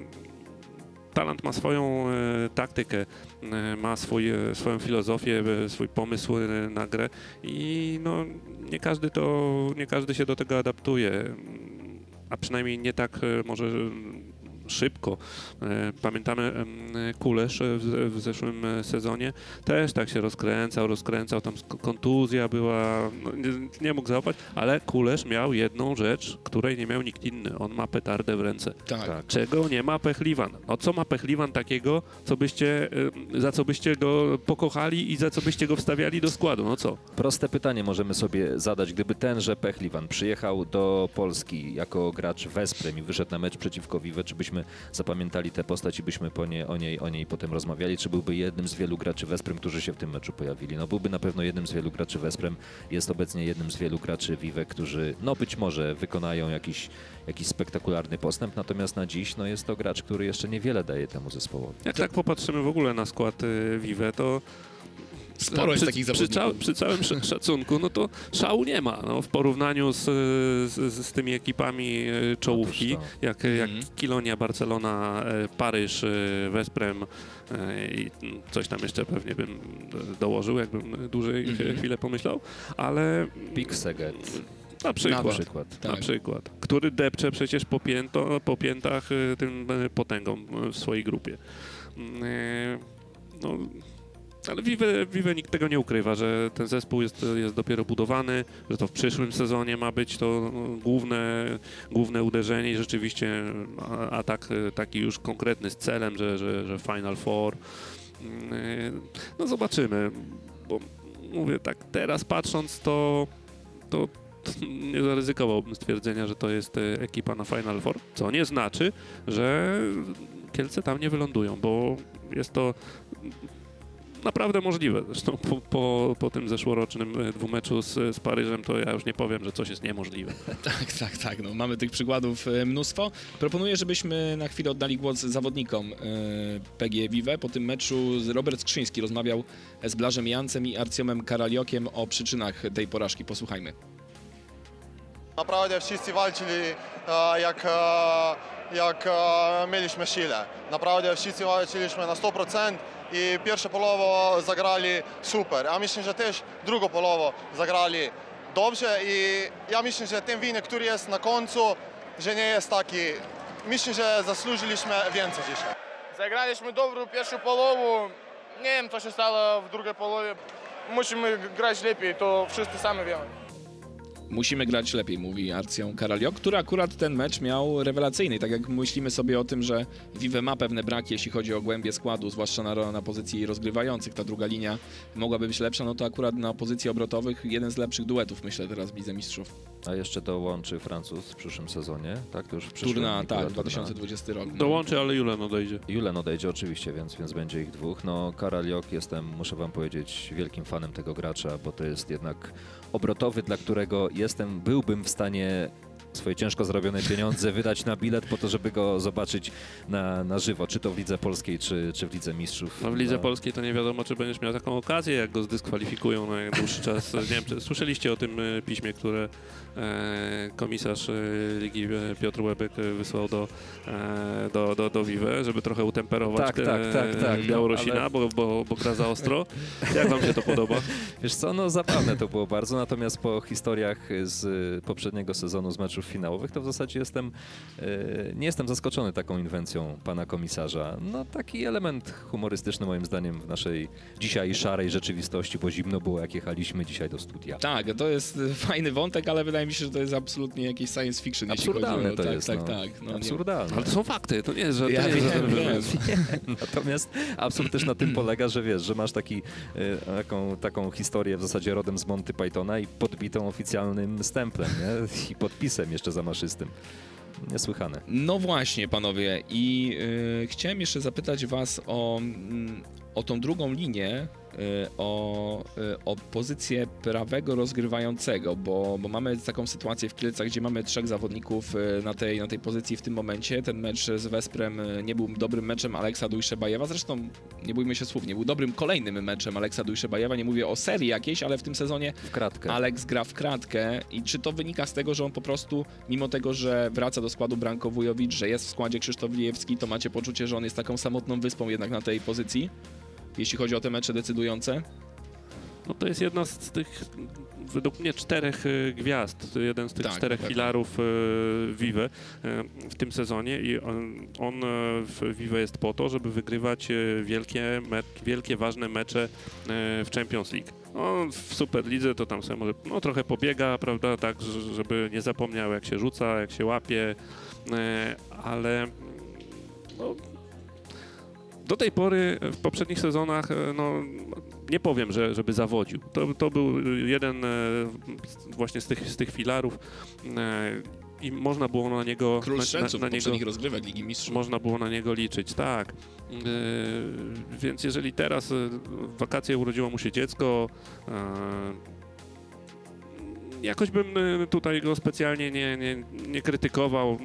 talent ma swoją e, taktykę, ma swój, swoją filozofię, swój pomysł na grę i no, nie każdy to, nie każdy się do tego adaptuje, a przynajmniej nie tak może szybko. E, Pamiętamy Kulesz e, w, w zeszłym e, sezonie, też tak się rozkręcał, rozkręcał, tam kontuzja była, no, nie, nie mógł załapać, ale Kulesz miał jedną rzecz, której nie miał nikt inny, on ma petardę w ręce. tak. Tak. Czego nie ma Pechliwan? No co ma Pechliwan takiego, co byście, za co byście go pokochali i za co byście go wstawiali do składu? No co? Proste pytanie możemy sobie zadać. Gdyby tenże Pechliwan przyjechał do Polski jako gracz Wesprem i wyszedł na mecz przeciwko Vive, czy byśmy zapamiętali tę postać i byśmy po nie, o, niej, o niej potem rozmawiali? Czy byłby jednym z wielu graczy Wesprem, którzy się w tym meczu pojawili? No byłby na pewno jednym z wielu graczy Wesprem. Jest obecnie jednym z wielu graczy Vive, którzy no być może wykonają jakiś, jakiś spektakularny postęp, natomiast na dziś no, jest to gracz, który jeszcze niewiele daje temu zespołowi. Jak tak popatrzymy w ogóle na skład y, Vive, to Sporo jest przy, takich przy, zawodników. cał, przy całym sz- szacunku, no to szału nie ma no, w porównaniu z, z, z tymi ekipami y, czołówki, Otóż jak, jak Mhm. Kilonia, Barcelona, e, Paryż, e, Wesprem e, i coś tam jeszcze pewnie bym e, dołożył, jakbym dłużej Mhm. chwilę pomyślał, ale Pik Seget na przykład. na przykład. Na Tak. przykład, który depcze przecież po, pięto, po piętach e, tym e, potęgą e, w swojej grupie. Mm, e, No, ale Vive, Vive nikt tego nie ukrywa, że ten zespół jest, jest dopiero budowany, że to w przyszłym sezonie ma być to no, główne, główne uderzenie i rzeczywiście atak taki już konkretny z celem, że, że, że Final Four. Mm, No zobaczymy, bo mówię tak, teraz patrząc to, to nie zaryzykowałbym stwierdzenia, że to jest e, ekipa na Final Four, co nie znaczy, że Kielce tam nie wylądują, bo jest to naprawdę możliwe. Zresztą po, po, po tym zeszłorocznym e, dwumeczu z, z Paryżem to ja już nie powiem, że coś jest niemożliwe. Tak, tak, tak. No, mamy tych przykładów e, mnóstwo. Proponuję, żebyśmy na chwilę oddali głos zawodnikom e, PG Vive. Po tym meczu Robert Skrzyński rozmawiał z Blażem Jancem i Arcjomem Karaliokiem o przyczynach tej porażki. Posłuchajmy. Naprawdę wszyscy walczyli jak, jak mieliśmy siłę. Naprawdę wszyscy walczyliśmy na 100% i pierwszą połowę zagrali super. A myślę, że też drugą połowę zagrali dobrze i ja myślę, że ten wynik, który jest na końcu, że nie jest taki. Myślę, że zasłużyliśmy więcej dzisiaj. Zagraliśmy dobrą pierwszą połowę. Nie wiem, co się stało w drugiej połowie. Musimy grać lepiej, to wszyscy sami wiemy. Musimy grać lepiej, mówi Arcją Karaliok, który akurat ten mecz miał rewelacyjny. Tak jak myślimy sobie o tym, że Vive ma pewne braki, jeśli chodzi o głębię składu, zwłaszcza na, na pozycji rozgrywających, ta druga linia mogłaby być lepsza, no to akurat na pozycji obrotowych jeden z lepszych duetów, myślę teraz w Lidze Mistrzów. A jeszcze dołączy Francuz w przyszłym sezonie, tak? To już w przyszłym Turna, tak, Turna. 2020 rok. no. Dołączy, ale Julen odejdzie. Julen odejdzie oczywiście, więc, więc będzie ich dwóch. No, Karaliok jestem, muszę wam powiedzieć, wielkim fanem tego gracza, bo to jest jednak obrotowy, dla którego jestem, byłbym w stanie swoje ciężko zarobione pieniądze wydać na bilet po to, żeby go zobaczyć na, na żywo, czy to w Lidze Polskiej, czy, czy w Lidze Mistrzów. No w Lidze Polskiej to nie wiadomo, czy będziesz miał taką okazję, jak go zdyskwalifikują na dłuższy czas. Nie wiem, czy słyszeliście o tym e, piśmie, które e, komisarz e, Ligi Piotr Łebek wysłał do, do, do, do Vive, żeby trochę utemperować Tak, tak, tak, tak, Białorusina, ale- bo, bo, bo gra za ostro. Jak wam się to podoba? Wiesz co, no zabawne to było bardzo, natomiast po historiach z poprzedniego sezonu, z meczów finałowych, to w zasadzie jestem, y, nie jestem zaskoczony taką inwencją pana komisarza. No taki element humorystyczny moim zdaniem w naszej dzisiaj szarej rzeczywistości, bo zimno było jak jechaliśmy dzisiaj do studia. Tak, to jest e, fajny wątek, ale wydaje mi się, że to jest absolutnie jakieś science fiction, jeśli chodzi Absurdalne o... to tak, jest, tak, no. tak. No, nie- Absurdalne. Ale to są fakty, to nie jest, że... To Ja nie jest, wiem, że, wiem. Natomiast absurd też na tym polega, że wiesz, że masz taki, y, taką, taką historię w zasadzie rodem z Monty Pythona i podbitą oficjalnym stemplem nie? i podpisem jeszcze zamaszystym. Niesłychane. No właśnie, panowie, i y, chciałem jeszcze zapytać was o, mm, o tą drugą linię, o, y, o pozycję prawego rozgrywającego, bo, bo mamy taką sytuację w Kielcach, gdzie mamy trzech zawodników y, na tej, na tej pozycji w tym momencie. Ten mecz z Wesprem y, nie był dobrym meczem Aleksa Dujszebajewa, zresztą nie bójmy się słów, nie był dobrym kolejnym meczem Aleksa Dujszebajewa, nie mówię o serii jakiejś, ale w tym sezonie. Alex gra w kratkę i czy to wynika z tego, że on po prostu, mimo tego, że wraca do składu Branko Wujowicz, że jest w składzie Krzysztof Lijewski, to macie poczucie, że on jest taką samotną wyspą jednak na tej pozycji, jeśli chodzi o te mecze decydujące? No to jest jedna z tych, według mnie, czterech e, gwiazd. Jeden z tych Tak, czterech na pewno. filarów e, Vive e, w tym sezonie i on, on w Vive jest po to, żeby wygrywać wielkie, wielkie ważne mecze w Champions League. No, w Superlidze to tam sobie może no, trochę pobiega, prawda, tak, żeby nie zapomniał jak się rzuca, jak się łapie, ale no, do tej pory w poprzednich sezonach e, no, nie powiem, że, żeby zawodził. To, to był jeden e, właśnie z tych, z tych filarów e, i można było na niego Król na, strzelców na, na niego, rozgrywek Ligi Mistrzów. można było na niego liczyć, tak. E, więc jeżeli teraz w wakacje urodziło mu się dziecko, e, jakoś bym tutaj go specjalnie nie, nie, nie krytykował.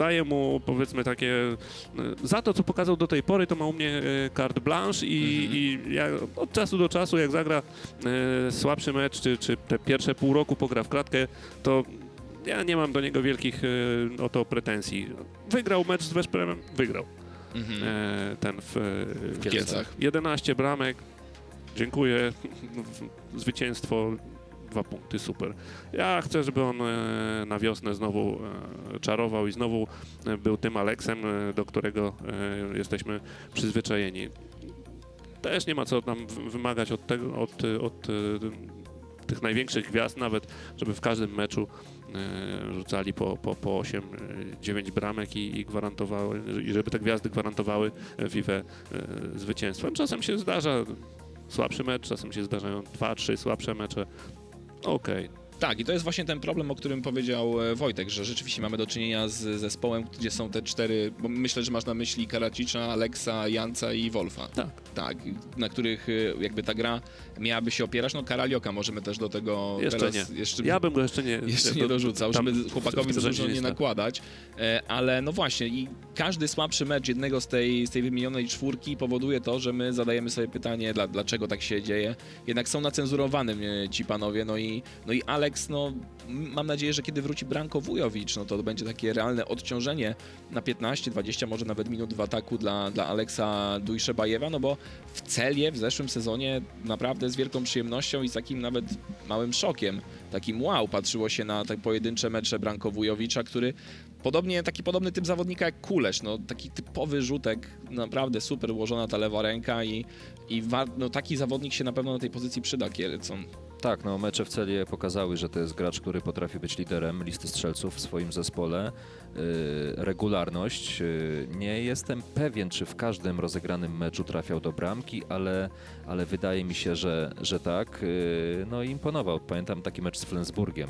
Daję mu powiedzmy takie. e, Za to, co pokazał do tej pory, to ma u mnie e, carte blanche i, Mhm. i ja od czasu do czasu, jak zagra e, słabszy mecz, czy, czy te pierwsze pół roku pogra w kratkę, to ja nie mam do niego wielkich o to pretensji. Wygrał mecz z Weszpremem? Wygrał. Mhm. Ten w, w Kielcach. 11 bramek. Dziękuję. Zwycięstwo. Dwa punkty, super. Ja chcę, żeby on e, na wiosnę znowu e, czarował i znowu e, był tym Aleksem, do którego jesteśmy przyzwyczajeni. Też nie ma co tam w- wymagać od, tego, od, od tych największych gwiazd, nawet żeby w każdym meczu rzucali po, po, po 8-9 bramek i, i gwarantowały, i żeby te gwiazdy gwarantowały Vive e, zwycięstwo. Czasem się zdarza słabszy mecz, czasem się zdarzają 2-3 słabsze mecze. Okej. Tak, i to jest właśnie ten problem, o którym powiedział e, Wojtek, że rzeczywiście mamy do czynienia z zespołem, gdzie są te cztery, bo myślę, że masz na myśli Karacicza, Aleksa, Janca i Wolfa. Tak. Tak, na których e, jakby ta gra miałaby się opierać. No Karalioka możemy też do tego Jeszcze teraz nie. jeszcze Ja bym go jeszcze nie... jeszcze nie do- dorzucał, tam żeby chłopakowi za dużo nie nakładać. E, Ale no właśnie, i każdy słabszy mecz jednego z tej, z tej wymienionej czwórki powoduje to, że my zadajemy sobie pytanie, dla, dlaczego tak się dzieje. Jednak są nacenzurowanym ci panowie, no i, no i Alex, no mam nadzieję, że kiedy wróci Branko Wujowicz, no to będzie takie realne odciążenie na 15, 20, może nawet minut w ataku dla, dla Aleksa Dujszebajewa, no bo w Celie w zeszłym sezonie naprawdę z wielką przyjemnością i z takim nawet małym szokiem, takim wow, patrzyło się na te pojedyncze mecze Branko Wujowicza, który podobnie, taki podobny typ zawodnika jak Kulesz, no taki typowy rzutek, naprawdę super ułożona ta lewa ręka i, i no, taki zawodnik się na pewno na tej pozycji przyda Kielecom. Tak, no mecze w Celie pokazały, że to jest gracz, który potrafi być liderem listy strzelców w swoim zespole. Yy, regularność. Yy, nie jestem pewien, czy w każdym rozegranym meczu trafiał do bramki, ale, ale wydaje mi się, że, że tak. Yy, no i imponował. Pamiętam taki mecz z Flensburgiem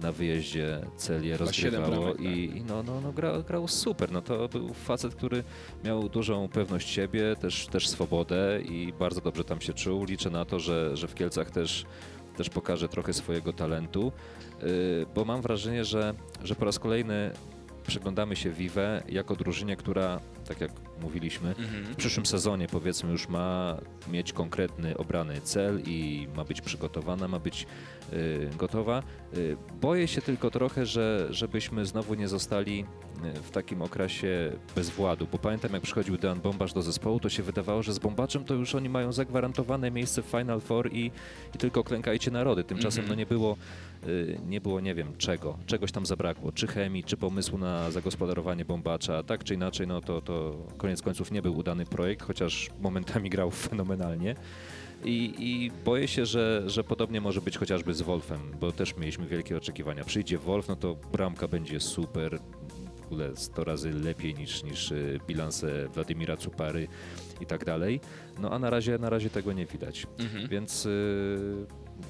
na wyjeździe Celię rozgrywało bramek, i, i no, no, no grał, grał super. No to był facet, który miał dużą pewność siebie, też, też swobodę i bardzo dobrze tam się czuł. Liczę na to, że, że w Kielcach też też pokaże trochę swojego talentu, y, bo mam wrażenie, że, że po raz kolejny przyglądamy się Vive jako drużynie, która, tak jak mówiliśmy, w przyszłym sezonie powiedzmy już ma mieć konkretny obrany cel i ma być przygotowana, ma być gotowa. Y, boję się tylko trochę, że żebyśmy znowu nie zostali y, w takim okresie bezwładu, bo pamiętam jak przychodził Dejan Bombarz do zespołu, to się wydawało, że z Bombaczem to już oni mają zagwarantowane miejsce w Final Four i, i tylko klękajcie narody. Tymczasem Mhm. no nie było, y, nie było nie wiem czego, czegoś tam zabrakło, czy chemii, czy pomysłu na zagospodarowanie Bombacza, tak czy inaczej, no to, to koniec końców nie był udany projekt, chociaż momentami grał fenomenalnie. I, I boję się, że, że podobnie może być chociażby z Wolfem, bo też mieliśmy wielkie oczekiwania. Przyjdzie Wolf, no to bramka będzie super, w ogóle 100 razy lepiej niż, niż y, bilanse Władimira Cupary i tak dalej. No a na razie, na razie tego nie widać. Mhm. Więc y,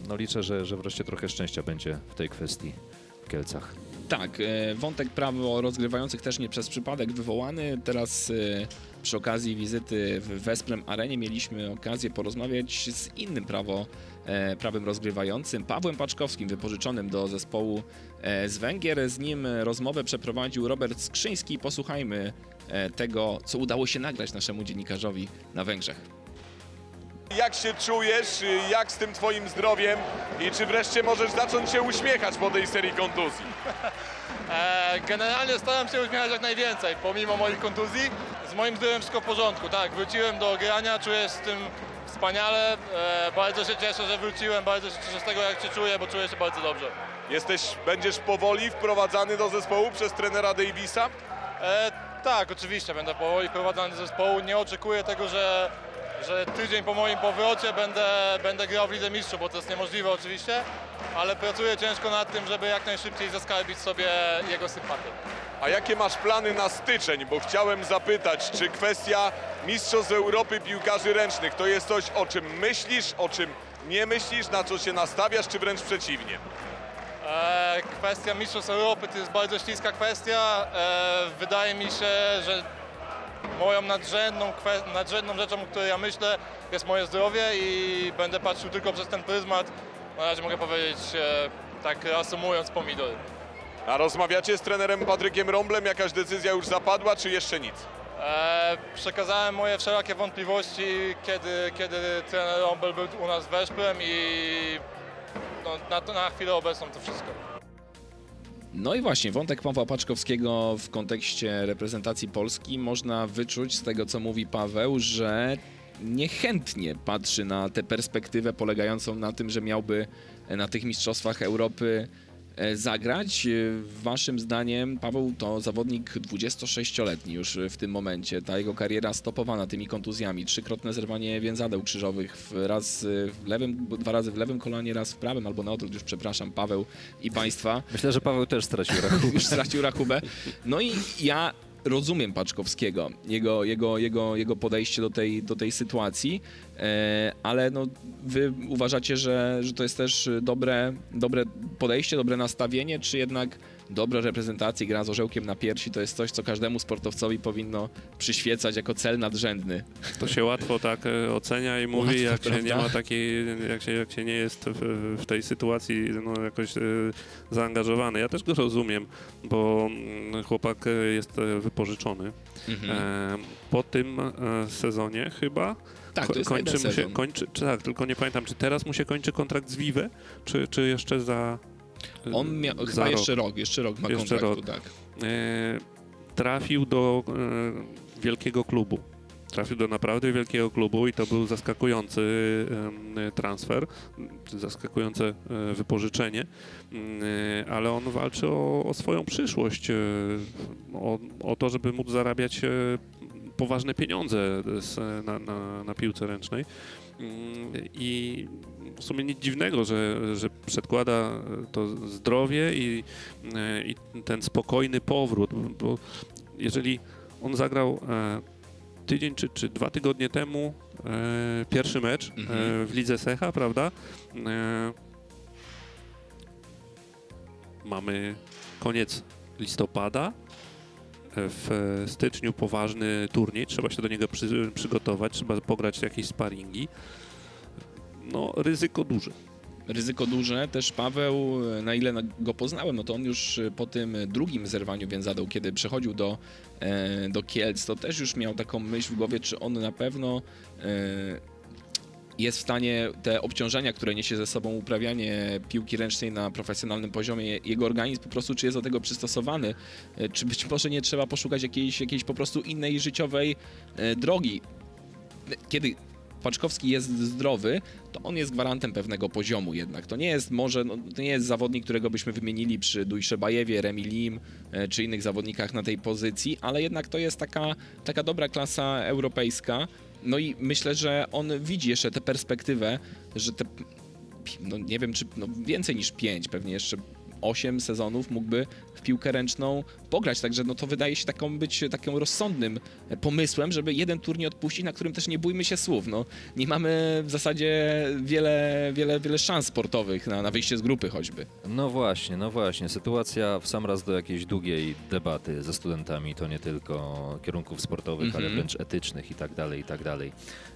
no liczę, że, że wreszcie trochę szczęścia będzie w tej kwestii w Kielcach. Tak, e, wątek prawo rozgrywających też nie przez przypadek wywołany. Teraz przy okazji wizyty w Wesprem Arenie mieliśmy okazję porozmawiać z innym prawo, e, prawym rozgrywającym, Pawłem Paczkowskim, wypożyczonym do zespołu e, z Węgier. Z nim rozmowę przeprowadził Robert Skrzyński. Posłuchajmy e, tego, co udało się nagrać naszemu dziennikarzowi na Węgrzech. Jak się czujesz, jak z tym twoim zdrowiem i czy wreszcie możesz zacząć się uśmiechać po tej serii kontuzji? E, generalnie staram się uśmiechać jak najwięcej, pomimo moich kontuzji. Z moim zdrowiem wszystko w porządku, tak, wróciłem do grania, czuję się z tym wspaniale. E, bardzo się cieszę, że wróciłem, bardzo się cieszę z tego, jak się czuję, bo czuję się bardzo dobrze. Jesteś, będziesz powoli wprowadzany do zespołu przez trenera Davisa? E, tak, oczywiście, będę powoli wprowadzany do zespołu. Nie oczekuję tego, że, że tydzień po moim powrocie będę, będę grał w Lidze Mistrzów, bo to jest niemożliwe oczywiście, ale pracuję ciężko nad tym, żeby jak najszybciej zaskarbić sobie jego sympatię. A jakie masz plany na styczeń? Bo chciałem zapytać, czy kwestia Mistrzostw Europy piłkarzy ręcznych to jest coś, o czym myślisz, o czym nie myślisz, na co się nastawiasz, czy wręcz przeciwnie? E, kwestia Mistrzostw Europy to jest bardzo śliska kwestia. E, wydaje mi się, że moją nadrzędną, nadrzędną rzeczą, o której ja myślę, jest moje zdrowie i będę patrzył tylko przez ten pryzmat. Na razie mogę powiedzieć, e, tak reasumując, pomidory. A rozmawiacie z trenerem Patrykiem Romblem? Jakaś decyzja już zapadła, czy jeszcze nic? E, przekazałem moje wszelakie wątpliwości, kiedy, kiedy trener Rombel był u nas w Weszprem i no, na, na chwilę obecną to wszystko. No i właśnie, wątek Pawła Paczkowskiego w kontekście reprezentacji Polski można wyczuć z tego, co mówi Paweł, że niechętnie patrzy na tę perspektywę polegającą na tym, że miałby na tych Mistrzostwach Europy zagrać. E, Waszym zdaniem Paweł to zawodnik 26-letni już w tym momencie. Ta jego kariera stopowana tymi kontuzjami. Trzykrotne zerwanie więzadeł krzyżowych, raz e, w lewym, dwa razy w lewym kolanie, raz w prawym, albo na odwrót, już przepraszam Paweł i Państwa Myślę, że Paweł też stracił rachubę. już stracił rachubę. No i ja rozumiem Paczkowskiego, jego, jego, jego, jego podejście do tej, do tej sytuacji, e, ale no, wy uważacie, że, że to jest też dobre, dobre podejście, dobre nastawienie, czy jednak dobra reprezentacja, gra z orzełkiem na piersi to jest coś, co każdemu sportowcowi powinno przyświecać jako cel nadrzędny. To się łatwo tak e, ocenia i mówi, Łatwo, jak się nie ma takiej, jak się, jak się nie jest w, w tej sytuacji no, jakoś e, zaangażowany. Ja też go rozumiem, bo mm, chłopak e, jest wypożyczony. Mhm. E, po tym sezonie chyba Tak, to jest kończy mu się, kończy, czy tak, tylko nie pamiętam, czy teraz mu się kończy kontrakt z Vive, czy, czy jeszcze za On miał chyba rok? jeszcze rok, jeszcze rok ma Jeszcze kontraktu, rok. tak. e, trafił do e, wielkiego klubu. Trafił do naprawdę wielkiego klubu i to był zaskakujący transfer, zaskakujące e, wypożyczenie, ale on walczy o, o swoją przyszłość, o, o to, żeby móc zarabiać poważne pieniądze z, na, na, na piłce ręcznej. Mm, I w sumie nic dziwnego, że, że przedkłada to zdrowie i, e, i ten spokojny powrót, bo jeżeli on zagrał e, tydzień czy, czy dwa tygodnie temu e, pierwszy mecz Mhm. e, w Lidze Secha, prawda? E, mamy koniec listopada. E, W styczniu poważny turniej, trzeba się do niego przy, przygotować, trzeba pograć jakieś sparingi. No, ryzyko duże. ryzyko duże. Też Paweł, e, na ile go poznałem, no to on już e, po tym drugim zerwaniu więzadeł, kiedy przechodził do, e, do Kielc, to też już miał taką myśl w głowie, czy on na pewno e, jest w stanie te obciążenia, które niesie ze sobą uprawianie piłki ręcznej na profesjonalnym poziomie, jego organizm po prostu czy jest do tego przystosowany, e, czy być może nie trzeba poszukać jakiejś, jakiejś po prostu innej życiowej e, drogi. Kiedy Paczkowski jest zdrowy, to on jest gwarantem pewnego poziomu jednak. To nie jest może, no, to nie jest zawodnik, którego byśmy wymienili przy Dujszebajewie, Remi Lim e, czy innych zawodnikach na tej pozycji, ale jednak to jest taka, taka dobra klasa europejska. No i myślę, że on widzi jeszcze tę perspektywę, że te, no nie wiem, czy no więcej niż pięć, pewnie jeszcze osiem sezonów mógłby w piłkę ręczną pograć, także no to wydaje się taką być takim rozsądnym pomysłem, żeby jeden turniej odpuścić, na którym też nie bójmy się słów. No, nie mamy w zasadzie wiele, wiele, wiele szans sportowych na, na wyjście z grupy choćby. No właśnie, no właśnie. Sytuacja w sam raz do jakiejś długiej debaty ze studentami, to nie tylko kierunków sportowych, Mhm. ale wręcz etycznych i tak dalej, i tak dalej.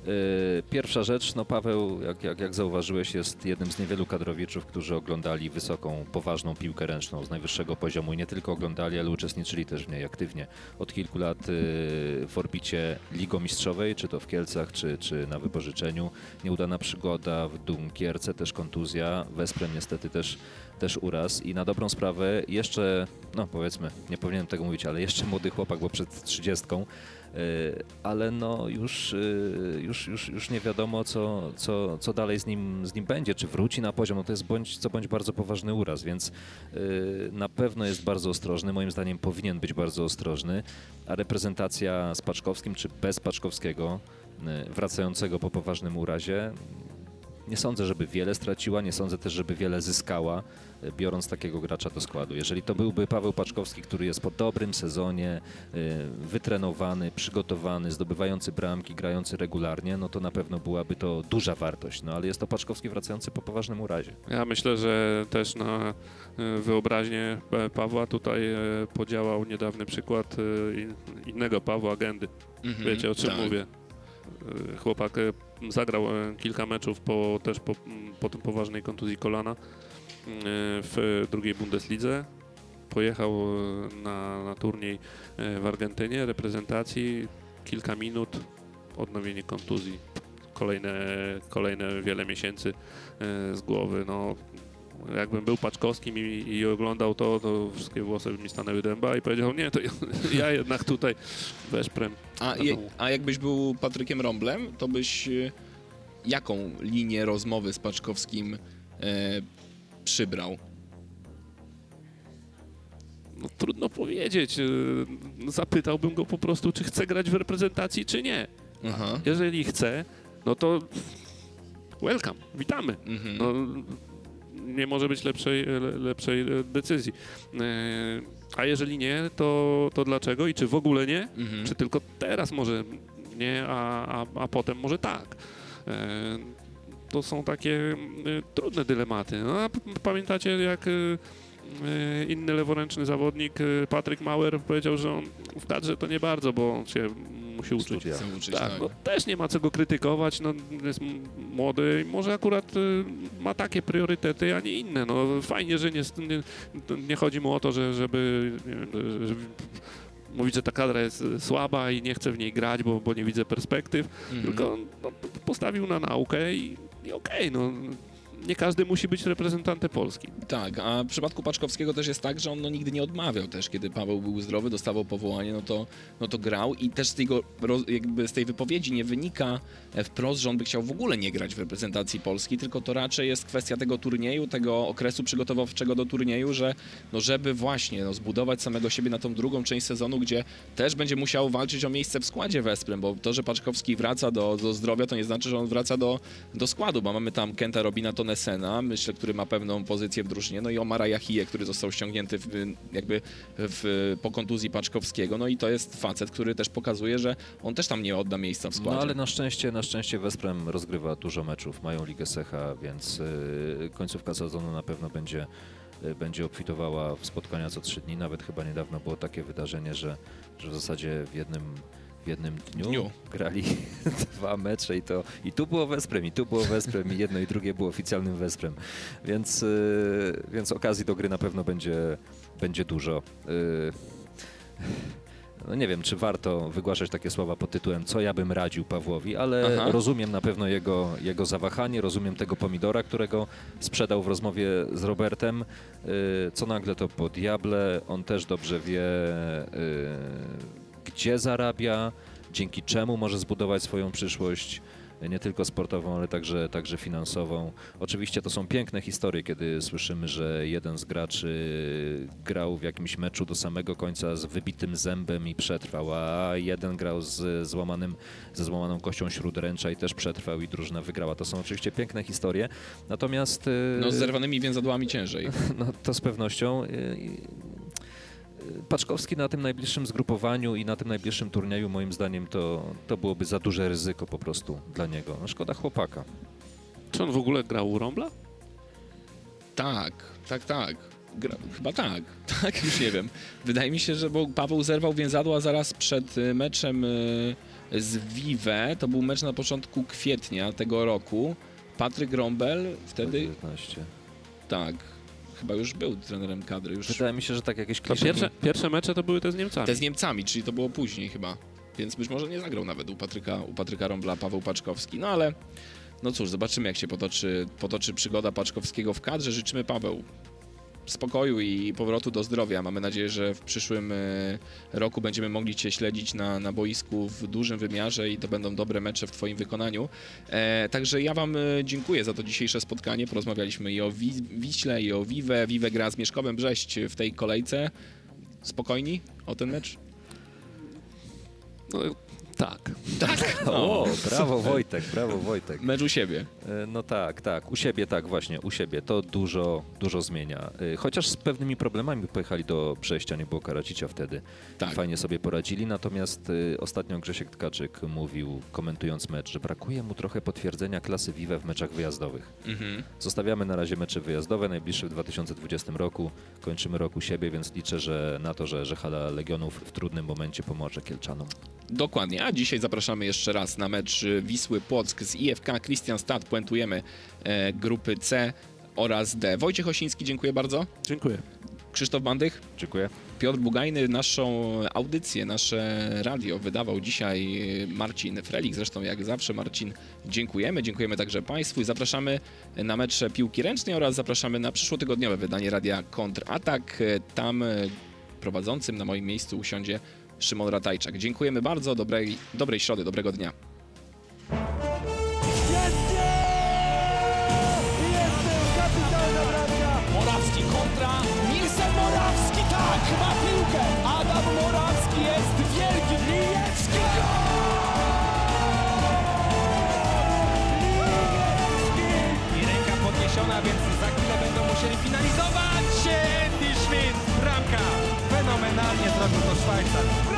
Yy, Pierwsza rzecz, no Paweł, jak, jak, jak zauważyłeś, jest jednym z niewielu kadrowiczów, którzy oglądali wysoką, poważną piłkę ręczną z najwyższego poziomu i nie tylko oglądali, ale uczestniczyli też w niej aktywnie. Od kilku lat yy, w orbicie Ligomistrzowej, czy to w Kielcach, czy, czy na wypożyczeniu. Nieudana przygoda w Dunkierce, też kontuzja. Wesprem niestety też, też uraz. I na dobrą sprawę jeszcze, no powiedzmy, nie powinienem tego mówić, ale jeszcze młody chłopak, bo przed trzydziestką, ale no już, yy, już, już, już nie wiadomo, co, co, co dalej z nim, z nim będzie, czy wróci na poziom, no to jest bądź co bądź bardzo poważny uraz, więc yy, na pewno jest bardzo ostrożny, moim zdaniem powinien być bardzo ostrożny, a reprezentacja z Paczkowskim, czy bez Paczkowskiego, wracającego po poważnym urazie, nie sądzę, żeby wiele straciła, nie sądzę też, żeby wiele zyskała, e, biorąc takiego gracza do składu. Jeżeli to byłby Paweł Paczkowski, który jest po dobrym sezonie, e, wytrenowany, przygotowany, zdobywający bramki, grający regularnie, no to na pewno byłaby to duża wartość. No ale jest to Paczkowski wracający po poważnym urazie. Ja myślę, że też na e, wyobraźnię Pawła tutaj podziałał niedawny przykład in- innego Pawła Agendy. Mhm, Wiecie o czym tak. mówię? E, Chłopak e, zagrał e, kilka meczów po, też po, po tym poważnej kontuzji kolana e, w drugiej Bundeslidze. Pojechał e, na, na turniej e, w Argentynie, reprezentacji, kilka minut, odnowienie kontuzji, kolejne, kolejne wiele miesięcy z głowy. No, jakbym był Paczkowskim i, i oglądał to, to wszystkie włosy by mi stanęły dęba i powiedział, nie, to ja, ja jednak tutaj weszprem. A, je, a jakbyś był Patrykiem Romblem, to byś e, jaką linię rozmowy z Paczkowskim e, przybrał? No, trudno powiedzieć. e, Zapytałbym go po prostu, czy chce grać w reprezentacji, czy nie. Aha. Jeżeli chce, no to welcome, witamy. Mhm. No, nie może być lepszej, le- lepszej e, decyzji. E, A jeżeli nie, to, to dlaczego i czy w ogóle nie? Mhm. Czy tylko teraz może nie, a, a, a potem może tak? E, To są takie e, trudne dylematy. No, a pamiętacie, jak e, e, inny leworęczny zawodnik, e, Patryk Mauer, powiedział, że on w kadrze to nie bardzo, bo on się musi uczyć. Studia. Chcę uczyć, Tak, no też nie ma co go krytykować, no jest młody i może akurat y, ma takie priorytety, a nie inne. No fajnie, że nie, nie, nie chodzi mu o to, że, żeby, nie, żeby mówić, że ta kadra jest y, słaba i nie chcę w niej grać, bo, bo nie widzę perspektyw, Mhm. tylko no, postawił na naukę i, i okej, no nie każdy musi być reprezentantem Polski. Tak, a w przypadku Paczkowskiego też jest tak, że on no, nigdy nie odmawiał też, kiedy Paweł był zdrowy, dostawał powołanie, no to, no to grał i też z, tego, jakby z tej wypowiedzi nie wynika e, wprost, że on by chciał w ogóle nie grać w reprezentacji Polski, tylko to raczej jest kwestia tego turnieju, tego okresu przygotowawczego do turnieju, że no żeby właśnie no, zbudować samego siebie na tą drugą część sezonu, gdzie też będzie musiał walczyć o miejsce w składzie Wesprem, bo to, że Paczkowski wraca do, do zdrowia, to nie znaczy, że on wraca do, do składu, bo mamy tam Kenta Robina Tonesena, myślę, który ma pewną pozycję w drużynie, no i Omara Yahie, który został ściągnięty w, jakby w, po kontuzji Paczkowskiego, no i to jest facet, który też pokazuje, że on też tam nie odda miejsca w składzie. No ale na szczęście, na szczęście Wesprem rozgrywa dużo meczów, mają Ligę Secha, więc y, końcówka sezonu na pewno będzie, y, będzie obfitowała w spotkania co trzy dni. Nawet chyba niedawno było takie wydarzenie, że, że w zasadzie w jednym, w jednym dniu, Dniu. grali dwa mecze i to i tu było Wesprem, i tu było Wesprem, i jedno i drugie było oficjalnym Wesprem. Więc, y, więc okazji do gry na pewno będzie, będzie dużo. Y, no nie wiem, czy warto wygłaszać takie słowa pod tytułem co ja bym radził Pawłowi, ale Aha. rozumiem na pewno jego, jego zawahanie, rozumiem tego pomidora, którego sprzedał w rozmowie z Robertem. Y, Co nagle to po diable, on też dobrze wie, y, gdzie zarabia, dzięki czemu może zbudować swoją przyszłość, y, nie tylko sportową, ale także, także finansową. Oczywiście to są piękne historie, kiedy słyszymy, że jeden z graczy grał w jakimś meczu do samego końca z wybitym zębem i przetrwał, a jeden grał z złamanym, ze złamaną kością śródręcza i też przetrwał i drużyna wygrała. To są oczywiście piękne historie, natomiast... y, No z zerwanymi więzadłami ciężej. no, to z pewnością. Paczkowski na tym najbliższym zgrupowaniu i na tym najbliższym turnieju, moim zdaniem, to, to byłoby za duże ryzyko po prostu dla niego. No, szkoda chłopaka. Czy on w ogóle grał u Rombla? Tak, tak, tak. Gra, chyba tak, tak, już nie wiem. Wydaje mi się, że bo Paweł zerwał więzadła zaraz przed y, meczem y, z Vive. To był mecz na początku kwietnia tego roku. Patryk Rombel wtedy, 19. tak, chyba już był trenerem kadry. Już Wydaje mi się, że tak jakieś klisze. pierwsze, pierwsze mecze to były te z Niemcami. te z Niemcami, czyli to było później chyba. Więc być może nie zagrał nawet u Patryka, u Patryka Rombla Paweł Paczkowski. No ale no cóż, zobaczymy jak się potoczy, potoczy przygoda Paczkowskiego w kadrze. Życzymy Paweł spokoju i powrotu do zdrowia. Mamy nadzieję, że w przyszłym e, roku będziemy mogli Cię śledzić na, na boisku w dużym wymiarze i to będą dobre mecze w Twoim wykonaniu. E, także ja Wam e, dziękuję za to dzisiejsze spotkanie. Porozmawialiśmy i o Wi- Wiśle, i o Vive. Vive gra z Mieszkowem Brześć w tej kolejce. Spokojni o ten mecz? No, tak. Tak. O, brawo Wojtek, brawo Wojtek. Mecz u siebie. E, No tak, tak, u siebie tak właśnie, u siebie to dużo, dużo zmienia. E, Chociaż z pewnymi problemami pojechali do przejścia, nie było Karacicia wtedy. Tak. Fajnie sobie poradzili, natomiast y, ostatnio Grzesiek Tkaczyk mówił, komentując mecz, że brakuje mu trochę potwierdzenia klasy Vive w meczach wyjazdowych. Mhm. Zostawiamy na razie mecze wyjazdowe, najbliższe w 2020 roku. Kończymy rok u siebie, więc liczę że na to, że, że Hala Legionów w trudnym momencie pomoże Kielczanom. Dokładnie, a dzisiaj zapraszamy jeszcze raz na mecz y, Wisły Płock z IFK Christianstad. Puentujemy e, grupy C oraz D. Wojciech Osiński, dziękuję bardzo. Dziękuję. Krzysztof Bandych, Dziękuję. Piotr Bugajny, naszą audycję, nasze radio wydawał dzisiaj Marcin Frelik. Zresztą jak zawsze Marcin, dziękujemy. Dziękujemy także Państwu i zapraszamy na mecze piłki ręcznej oraz zapraszamy na przyszłotygodniowe wydanie radia Kontratak. Tam e, prowadzącym na moim miejscu usiądzie Szymon Ratajczak. Dziękujemy bardzo, dobrej, dobrej środy, dobrego dnia. Morawski kontra Morawski, tak! Ma piłkę! Adam Morawski jest wielki! I ręka podniesiona, więc za będą musieli finalizować. Andy Schmidt, bramka! Fenomenalnie zrobił to Szwajcar.